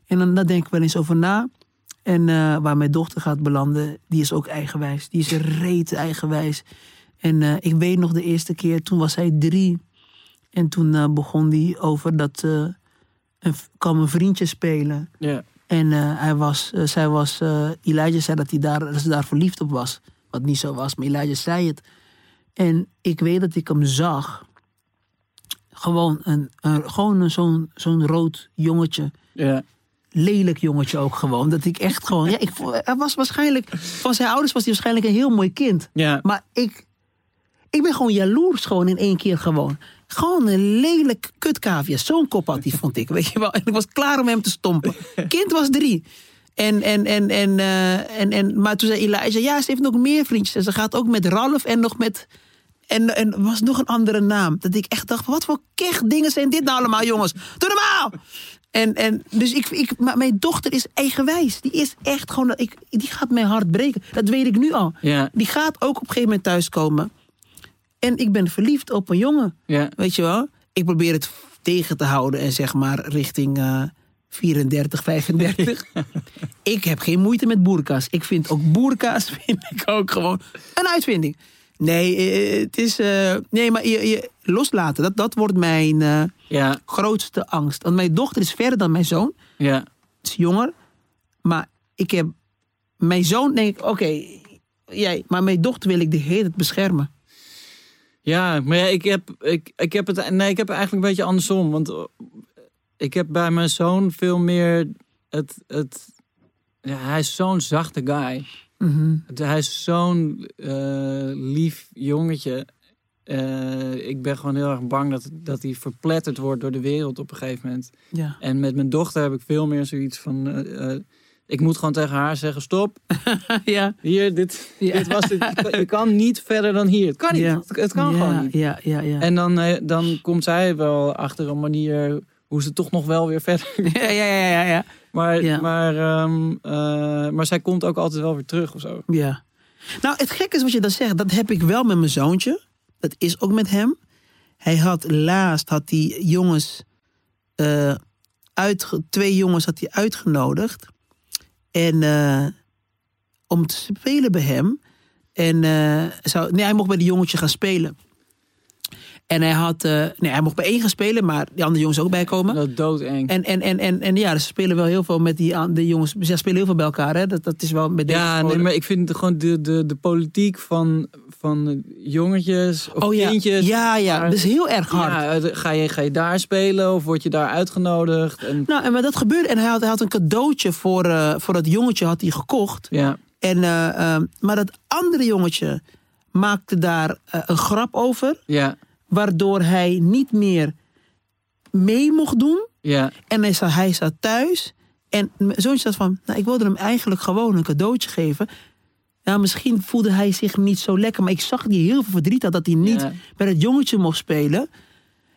En dan daar denk ik wel eens over na. En eh, waar mijn dochter gaat belanden, die is ook eigenwijs. Die is reet eigenwijs. En eh, ik weet nog de eerste keer, toen was hij drie. En toen begon hij over dat... eh een, kwam een vriendje spelen. ja, En eh, hij was, eh, zij was, eh Elijah zei dat, hij daar, dat ze daar verliefd op was. Wat niet zo was, maar Elijah zei het. En ik weet dat ik hem zag. Gewoon, een, een, gewoon een, zo'n, zo'n rood jongetje. ja, Lelijk jongetje ook gewoon. Dat ik echt gewoon... Ja, ik, hij was waarschijnlijk... Van zijn ouders was hij waarschijnlijk een heel mooi kind. ja, Maar ik, ik ben gewoon jaloers gewoon in één keer gewoon. Gewoon een lelijk kutkaafje. Zo'n kop had hij, [LAUGHS] vond ik. Weet je wel. En ik was klaar om hem te stompen. [LAUGHS] Kind was drie. En, en, en, en, eh, en, en, maar toen zei Elijah, ja, ze heeft nog meer vriendjes. En ze gaat ook met Ralf en nog met... En, en was nog een andere naam. Dat ik echt dacht, wat voor kech dingen zijn dit nou allemaal, jongens? Doe normaal! En, en dus ik, ik, maar mijn dochter is eigenwijs. Die is echt gewoon, ik, die gaat mijn hart breken. Dat weet ik nu al. ja, Die gaat ook op een gegeven moment thuiskomen. En ik ben verliefd op een jongen. ja, Weet je wel? Ik probeer het tegen te houden en zeg maar richting eh 34, 35. [LAUGHS] ik heb geen moeite met boerka's. Ik vind ook boerka's [LAUGHS] vind ik ook gewoon een uitvinding. Nee, eh, het is. eh, nee, maar je, je loslaten, dat, dat wordt mijn eh, ja, grootste angst. Want mijn dochter is verder dan mijn zoon ja. is jonger. Maar ik heb. Mijn zoon denk ik, oké, jij, maar mijn dochter wil ik de hele tijd beschermen. Ja, maar ja, ik heb, ik, ik heb het nee, ik heb het eigenlijk een beetje andersom. Want eh, ik heb bij mijn zoon veel meer het... het ja, hij is zo'n zachte guy. Mhm. Hij is zo'n eh, lief jongetje. Eh, ik ben gewoon heel erg bang dat, dat hij verpletterd wordt door de wereld op een gegeven moment. Ja. En met mijn dochter heb ik veel meer zoiets van... ik moet gewoon tegen haar zeggen, stop, [LAUGHS] ja. hier, dit, Ja. dit was het. Je kan- Je kan niet verder dan hier. Het kan niet, Ja. het, het kan ja, gewoon niet. Ja, ja, ja. En dan, eh, dan komt zij wel achter een manier hoe ze toch nog wel weer verder. [LAUGHS] ja, ja, ja, ja, ja. Maar, maar, ehm, eh, maar zij komt ook altijd wel weer terug of zo. Ja. Nou, het gekke is wat je dan zegt. Dat heb ik wel met mijn zoontje. Dat is ook met hem. Hij had laatst had die jongens eh, uitge- twee jongens had hij uitgenodigd en eh, om te spelen bij hem. En eh, zou, nee, hij mocht bij die jongetje gaan spelen. En hij had, eh, nee, hij mocht bij één gaan spelen, maar die andere jongens ook bij komen. Dat is doodeng. En, en, en, en, en ja, ze spelen wel heel veel met die de jongens. Ze spelen heel veel bij elkaar, hè? Dat, dat is wel met deze ja, nee, maar ik vind gewoon de, de, de politiek van, van jongetjes of oh ja, kindjes. ja, ja, maar- dat is heel erg hard. Ja, ga, je, ga je daar spelen of word je daar uitgenodigd? En, Nou, en maar dat gebeurde. En hij had, hij had een cadeautje voor, eh, voor dat jongetje had hij gekocht. ja, En, eh, eh, maar dat andere jongetje maakte daar een grap over. ja, Waardoor hij niet meer mee mocht doen. ja. En hij zat, hij zat thuis. En mijn zoontje zat van, nou, ik wilde hem eigenlijk gewoon een cadeautje geven. Ja, misschien voelde hij zich niet zo lekker. Maar ik zag die heel veel verdriet had dat hij niet Ja. bij dat jongetje mocht spelen.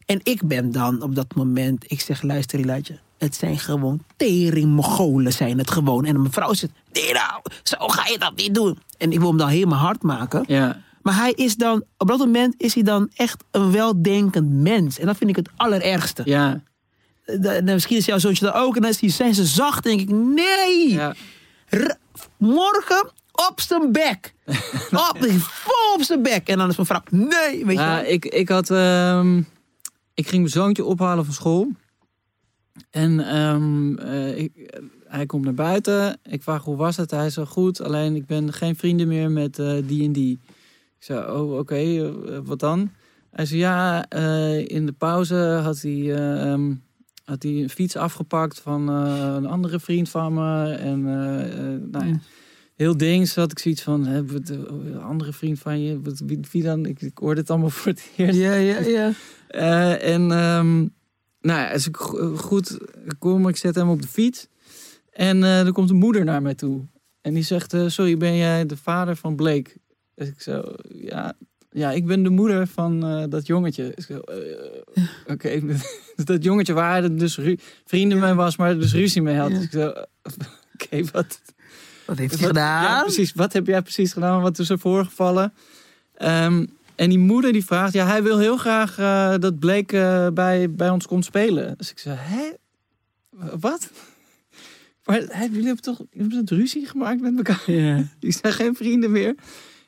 En ik ben dan op dat moment, ik zeg, luister Elijah. Het zijn gewoon tering Mongolen zijn het gewoon. En mijn vrouw zegt, nee nou, zo ga je dat niet doen. En ik wil hem dan helemaal hard maken. ja. Maar hij is dan, op dat moment is hij dan echt een weldenkend mens. En dat vind ik het allerergste. Ja, Da- nou, misschien is jouw zoontje dat ook. En dan die- zijn ze zacht. denk ik, nee. ja. Morgen op zijn bek. [LAUGHS] op, vol op zijn bek. En dan is mijn vrouw, nee. Weet je Ja, ik, ik had. ehm, ik ging mijn zoontje ophalen van school. En ehm, eh, ik, eh, hij komt naar buiten. Ik vraag hoe was het. Hij zegt goed, alleen ik ben geen vrienden meer met eh, die en die. Ik zei, oh oké, eh, wat dan? Hij zei, ja, eh, in de pauze had hij, eh, ehm, had hij een fiets afgepakt van een andere vriend van me. En nou ja, heel dings had ik zoiets van, hè, een andere vriend van je, wat, wie, wie dan? Ik, ik hoorde het allemaal [LAUGHS] voor het eerst. Ja, ja, ja. En ehm, nou ja, als ik go- goed kom, ik zet hem op de fiets. En eh er komt een moeder naar mij toe. En die zegt, sorry, ben jij de vader van Blake? Dus ik zo, ja, ja ik ben de moeder van eh, dat jongetje. Ik zo, eh, Oké, Dus [LAUGHS] dat jongetje waar hij dus vrienden mee was, maar dus ruzie mee had. Ja. Dus ik zo, [LAUGHS] oké, wat, Wat heeft hij wat- gedaan? Ja, precies. Wat heb jij precies gedaan? Wat is er voorgevallen? Ehm, en die moeder die vraagt, ja, hij wil heel graag eh, dat Blake eh, bij, bij ons komt spelen. Dus ik zei, hè? Wat? [LAUGHS] Maar hij, jullie hebben toch jullie hebben ruzie gemaakt met elkaar? Ja. Die zijn geen vrienden meer.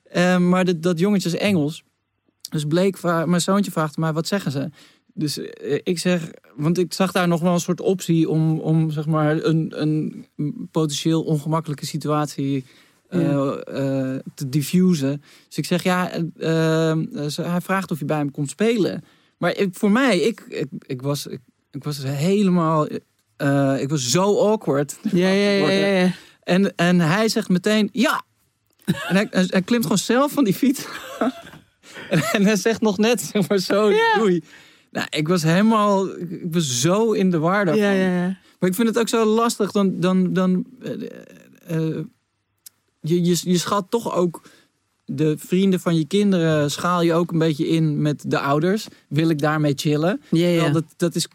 Ehm, maar dat, dat jongetje is Engels. Dus vra- mijn zoontje vraagt mij, wat zeggen ze? Dus eh, ik zeg, want ik zag daar nog wel een soort optie om, om zeg maar een, een potentieel ongemakkelijke situatie eh, eh, te diffusen. Dus ik zeg, ja, eh, eh, ze- hij vraagt of je bij hem komt spelen. Maar ik, voor mij, ik, ik, ik, was, ik, ik was helemaal, ik was zo awkward. Ja, ja, ja, ja, ja. En, en hij zegt meteen ja. En hij, hij, hij klimt gewoon zelf van die fiets. en, [LAUGHS] en hij zegt nog net zeg maar zo Ja. doei. Nou, ik was helemaal, ik was zo in de war daarvan. Ja, ja, ja. Maar ik vind het ook zo lastig. Dan, dan, dan, eh, eh, je, je, je schat toch ook de vrienden van je kinderen schaal je ook een beetje in met de ouders. Wil ik daarmee chillen? Ja, ja. Dat, dat is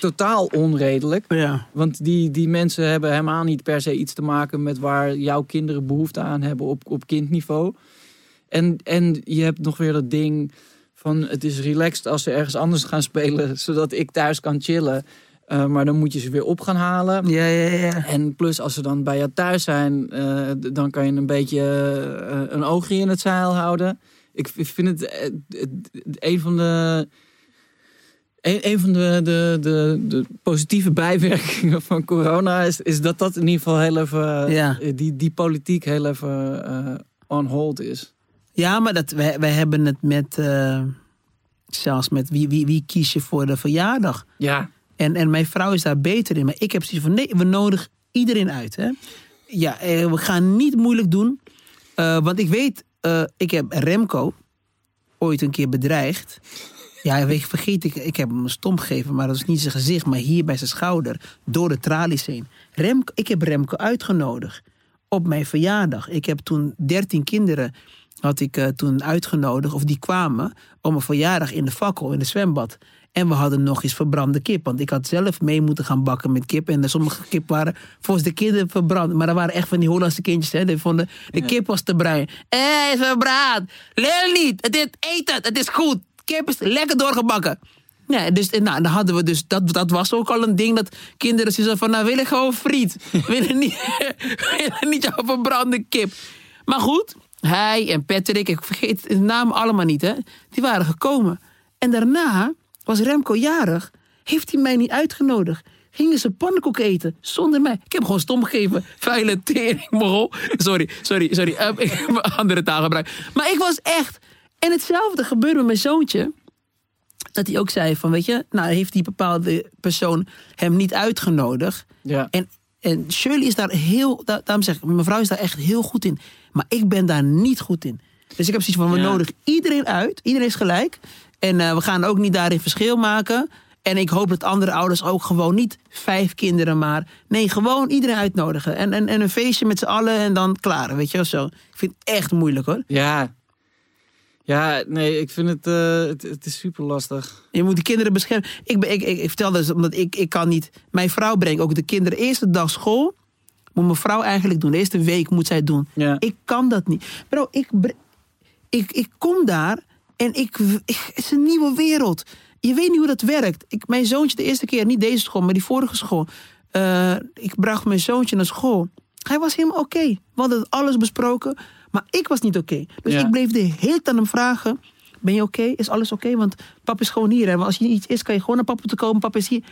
totaal onredelijk. ja. Want die, die mensen hebben helemaal niet per se iets te maken met waar jouw kinderen behoefte aan hebben op, op kindniveau. En, en je hebt nog weer dat ding van het is relaxed als ze ergens anders gaan spelen, [LAUGHS] zodat ik thuis kan chillen. Eh, maar dan moet je ze weer op gaan halen. Ja, ja, ja. En plus als ze dan bij jou thuis zijn, eh, dan kan je een beetje eh, een oogje in het zeil houden. Ik vind het- een van de. Een, een van de, de, de, de positieve bijwerkingen van corona is, is dat dat in ieder geval heel even. Ja. eh, Die, die politiek heel even eh, on hold is. Ja, maar dat, wij, wij hebben het met, eh, zelfs met wie, wie, wie kies je voor de verjaardag. Ja, En, en mijn vrouw is daar beter in. Maar ik heb zoiets van, nee, we nodigen iedereen uit. Hè? Ja, we gaan niet moeilijk doen. Want ik weet, ik heb Remco ooit een keer bedreigd. Ja, weet je, vergeet ik, ik heb hem een stomp gegeven, maar dat is niet zijn gezicht, maar hier bij zijn schouder, door de tralies heen. Remco, ik heb Remco uitgenodigd op mijn verjaardag. Ik heb toen 13 kinderen had ik eh, toen uitgenodigd, of die kwamen om een verjaardag in de fakkel, in de zwembad. En we hadden nog eens verbrande kip. Want ik had zelf mee moeten gaan bakken met kip. En sommige kip waren volgens de kinderen verbrand. Maar dat waren echt van die Hollandse kindjes. Hè. Die vonden, de kip was te bruin. Hé, hey, is verbrand. Leel niet. Het is, eet het. Het is goed. Kip is lekker doorgebakken. Ja, dus nou, dan hadden we dus, dat, dat was ook al een ding dat kinderen zeiden van, nou wil ik gewoon friet. [LAUGHS] willen niet, willen niet jouw verbrande kip. Maar goed, hij en Patrick, ik vergeet de naam allemaal niet, hè. Die waren gekomen. En daarna was Remco jarig, heeft hij mij niet uitgenodigd. Gingen ze pannenkoek eten zonder mij. Ik heb gewoon stom gegeven. Vuile tering. Sorry, sorry, sorry. Uh, ik heb andere taal gebruikt. Maar ik was echt... En hetzelfde gebeurde met mijn zoontje. Dat hij ook zei van, weet je... Nou, heeft die bepaalde persoon hem niet uitgenodigd. Ja. En, en Shirley is daar heel... Daarom zeg ik, mevrouw is daar echt heel goed in. Maar ik ben daar niet goed in. Dus ik heb zoiets van, we Ja. nodigen iedereen uit. Iedereen is gelijk. En eh, we gaan ook niet daarin verschil maken. En ik hoop dat andere ouders ook gewoon niet vijf kinderen maar... Nee, gewoon iedereen uitnodigen. En, en, en een feestje met z'n allen en dan klaar, weet je wel zo. Ik vind het echt moeilijk hoor. Ja. Ja, nee, ik vind het, eh, het, het is super lastig. Je moet die kinderen beschermen. Ik, ben, ik, ik, ik vertel dus omdat ik, ik kan niet... Mijn vrouw brengt ook de kinderen eerste dag school. Moet mijn vrouw eigenlijk doen. De eerste week moet zij doen. Ja. Ik kan dat niet. Bro, ik, ik, ik kom daar en ik, ik, het is een nieuwe wereld. Je weet niet hoe dat werkt. Ik, mijn zoontje de eerste keer, niet deze school, maar die vorige school. eh, ik bracht mijn zoontje naar school. Hij was helemaal oké. We hadden alles besproken, maar ik was niet oké. Dus Ja. ik bleef de hele tijd aan hem vragen... Ben je oké? Is alles oké? Want papa is gewoon hier. Hè? Want als je iets is, kan je gewoon naar papa te komen. Papa is hier.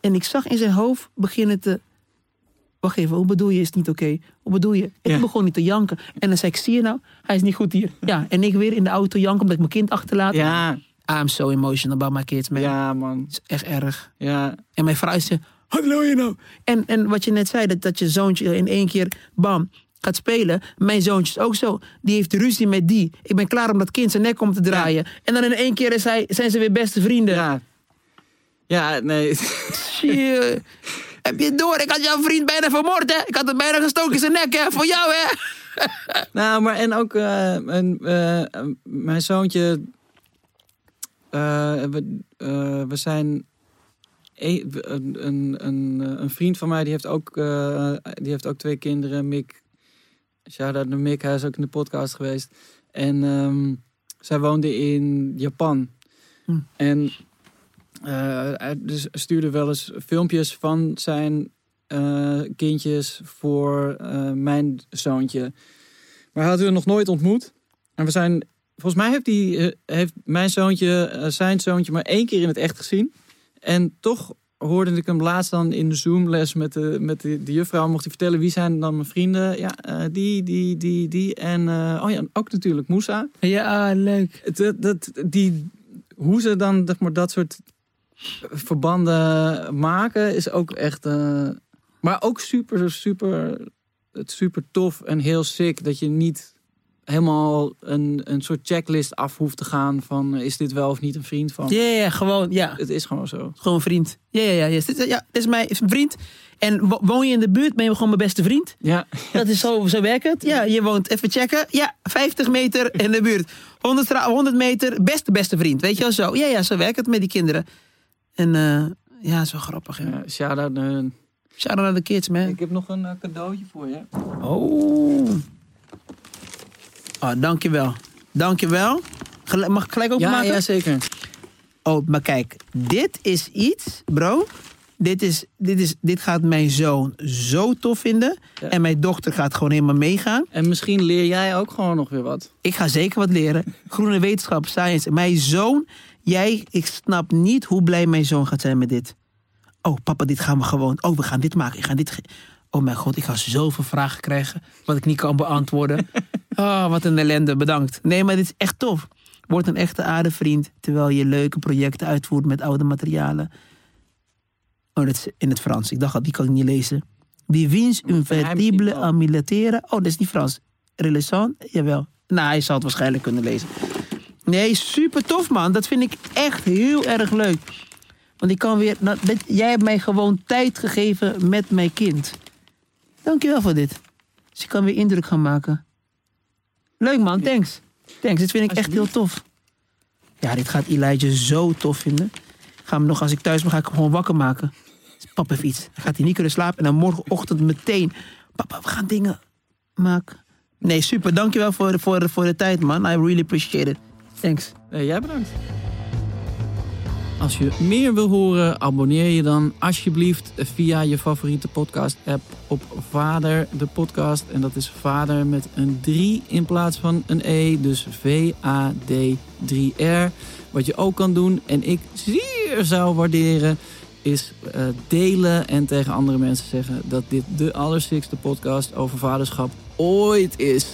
En ik zag in zijn hoofd beginnen te... Wacht even, hoe bedoel je is niet oké? Hoe bedoel je? Ik Ja. begon niet te janken. En dan zei ik, zie je nou? Hij is niet goed hier. Ja, en ik weer in de auto janken omdat ik mijn kind achterlaat. Ja, I'm so emotional about my kids, man. ja man. Het is echt erg. Ja, En mijn vrouw zei, wat wil je nou? En, en wat je net zei, dat, dat je zoontje in één keer, bam, gaat spelen. Mijn zoontje is ook zo. Die heeft ruzie met die. Ik ben klaar om dat kind zijn nek om te draaien. En dan in één keer is hij, zijn ze weer beste vrienden. ja. Ja, nee. Heb je het door? Ik had jouw vriend bijna vermoord, hè? Ik had hem bijna gestoken in zijn nek, hè? Voor jou, hè? [LAUGHS] Nou, maar en ook eh, mijn, mijn zoontje. eh, we, we zijn. Een, een, een, een vriend van mij die heeft ook, eh, die heeft ook twee kinderen. Mick. Shout out naar Mick, hij is ook in de podcast geweest. En ehm, zij woonde in Japan. Hm. En eh, hij dus stuurde wel eens filmpjes van zijn eh, kindjes voor eh, mijn zoontje. Maar hij had u nog nooit ontmoet. En we zijn, volgens mij heeft, die, eh, heeft mijn zoontje, eh, zijn zoontje, maar één keer in het echt gezien. En toch hoorde ik hem laatst dan in de Zoom-les met de, met de, de juffrouw. Mocht hij vertellen wie zijn dan mijn vrienden. Ja, eh, die, die, die, die. En eh, oh ja, ook natuurlijk Moussa. Ja, leuk. Het- dat, die, hoe ze dan zeg maar, dat soort verbanden maken is ook echt. eh, maar ook super, super, het super tof en heel sick dat je niet helemaal een, een soort checklist af hoeft te gaan van is dit wel of niet een vriend van. Ja, gewoon, ja. Het is gewoon zo. Gewoon een vriend. Ja, ja, ja. Dit, is- ja, dit is mijn vriend. En wo- woon je in de buurt, ben je gewoon mijn beste vriend. Ja, Dat is zo, zo werkt het. Ja, je woont, even checken. Ja, 50 meter in de buurt. 100, stra- 100 meter, beste, beste vriend. Weet je wel zo? Ja, ja, zo werkt het met die kinderen. En eh, ja, is wel grappig. Hè? ja shout out naar- Shout out naar de kids, man. Ik heb nog een eh, cadeautje voor je. Oh. Oh, dankjewel. Dankjewel. Gel- Mag ik gelijk Ja, openmaken? ja, zeker. Oh, maar kijk. Dit is iets, bro. Dit, is, dit, is, dit gaat mijn zoon zo tof vinden. Ja. En mijn dochter gaat gewoon helemaal meegaan. En misschien leer jij ook gewoon nog weer wat. Ik ga zeker wat leren. Groene wetenschap, science. Mijn zoon, jij, ik snap niet hoe blij mijn zoon gaat zijn met dit. Oh, papa, dit gaan we gewoon. Oh, we gaan dit maken. Ik ga dit. Oh mijn god, ik ga zoveel vragen krijgen. Wat ik niet kan beantwoorden. [LAUGHS] Oh, wat een ellende. Bedankt. Nee, maar dit is echt tof. Word een echte aardevriend terwijl je leuke projecten uitvoert met oude materialen. Oh, dat is in het Frans. Ik dacht, die kan ik niet lezen. Divins invertible wel. à militaire. Oh, dat is niet Frans. Relation? Jawel. Nou, hij zal het waarschijnlijk kunnen lezen. Nee, super tof man. Dat vind ik echt heel erg leuk. Want ik kan weer... nou, jij hebt mij gewoon tijd gegeven met mijn kind. Dankjewel voor dit. Dus ik kan weer indruk gaan maken. Leuk man, thanks. Thanks, dit vind ik echt heel tof. Ja, dit gaat Elijah zo tof vinden. Ga hem nog, als ik thuis ben, ga ik hem gewoon wakker maken. Papa heeft iets. Dan gaat hij niet kunnen slapen. En dan morgenochtend meteen. Papa, we gaan dingen maken. Nee, super. Dankjewel voor, de- voor, voor de tijd, man. I really appreciate it. Thanks. Jij bedankt. Als je meer wil horen, abonneer je dan alsjeblieft via je favoriete podcast-app op Vader, de podcast. En dat is Vader met een 3 in plaats van een E, dus V-A-D-3-R. Wat je ook kan doen, en ik zeer zou waarderen, is eh, delen en tegen andere mensen zeggen dat dit de allersikste podcast over vaderschap ooit is.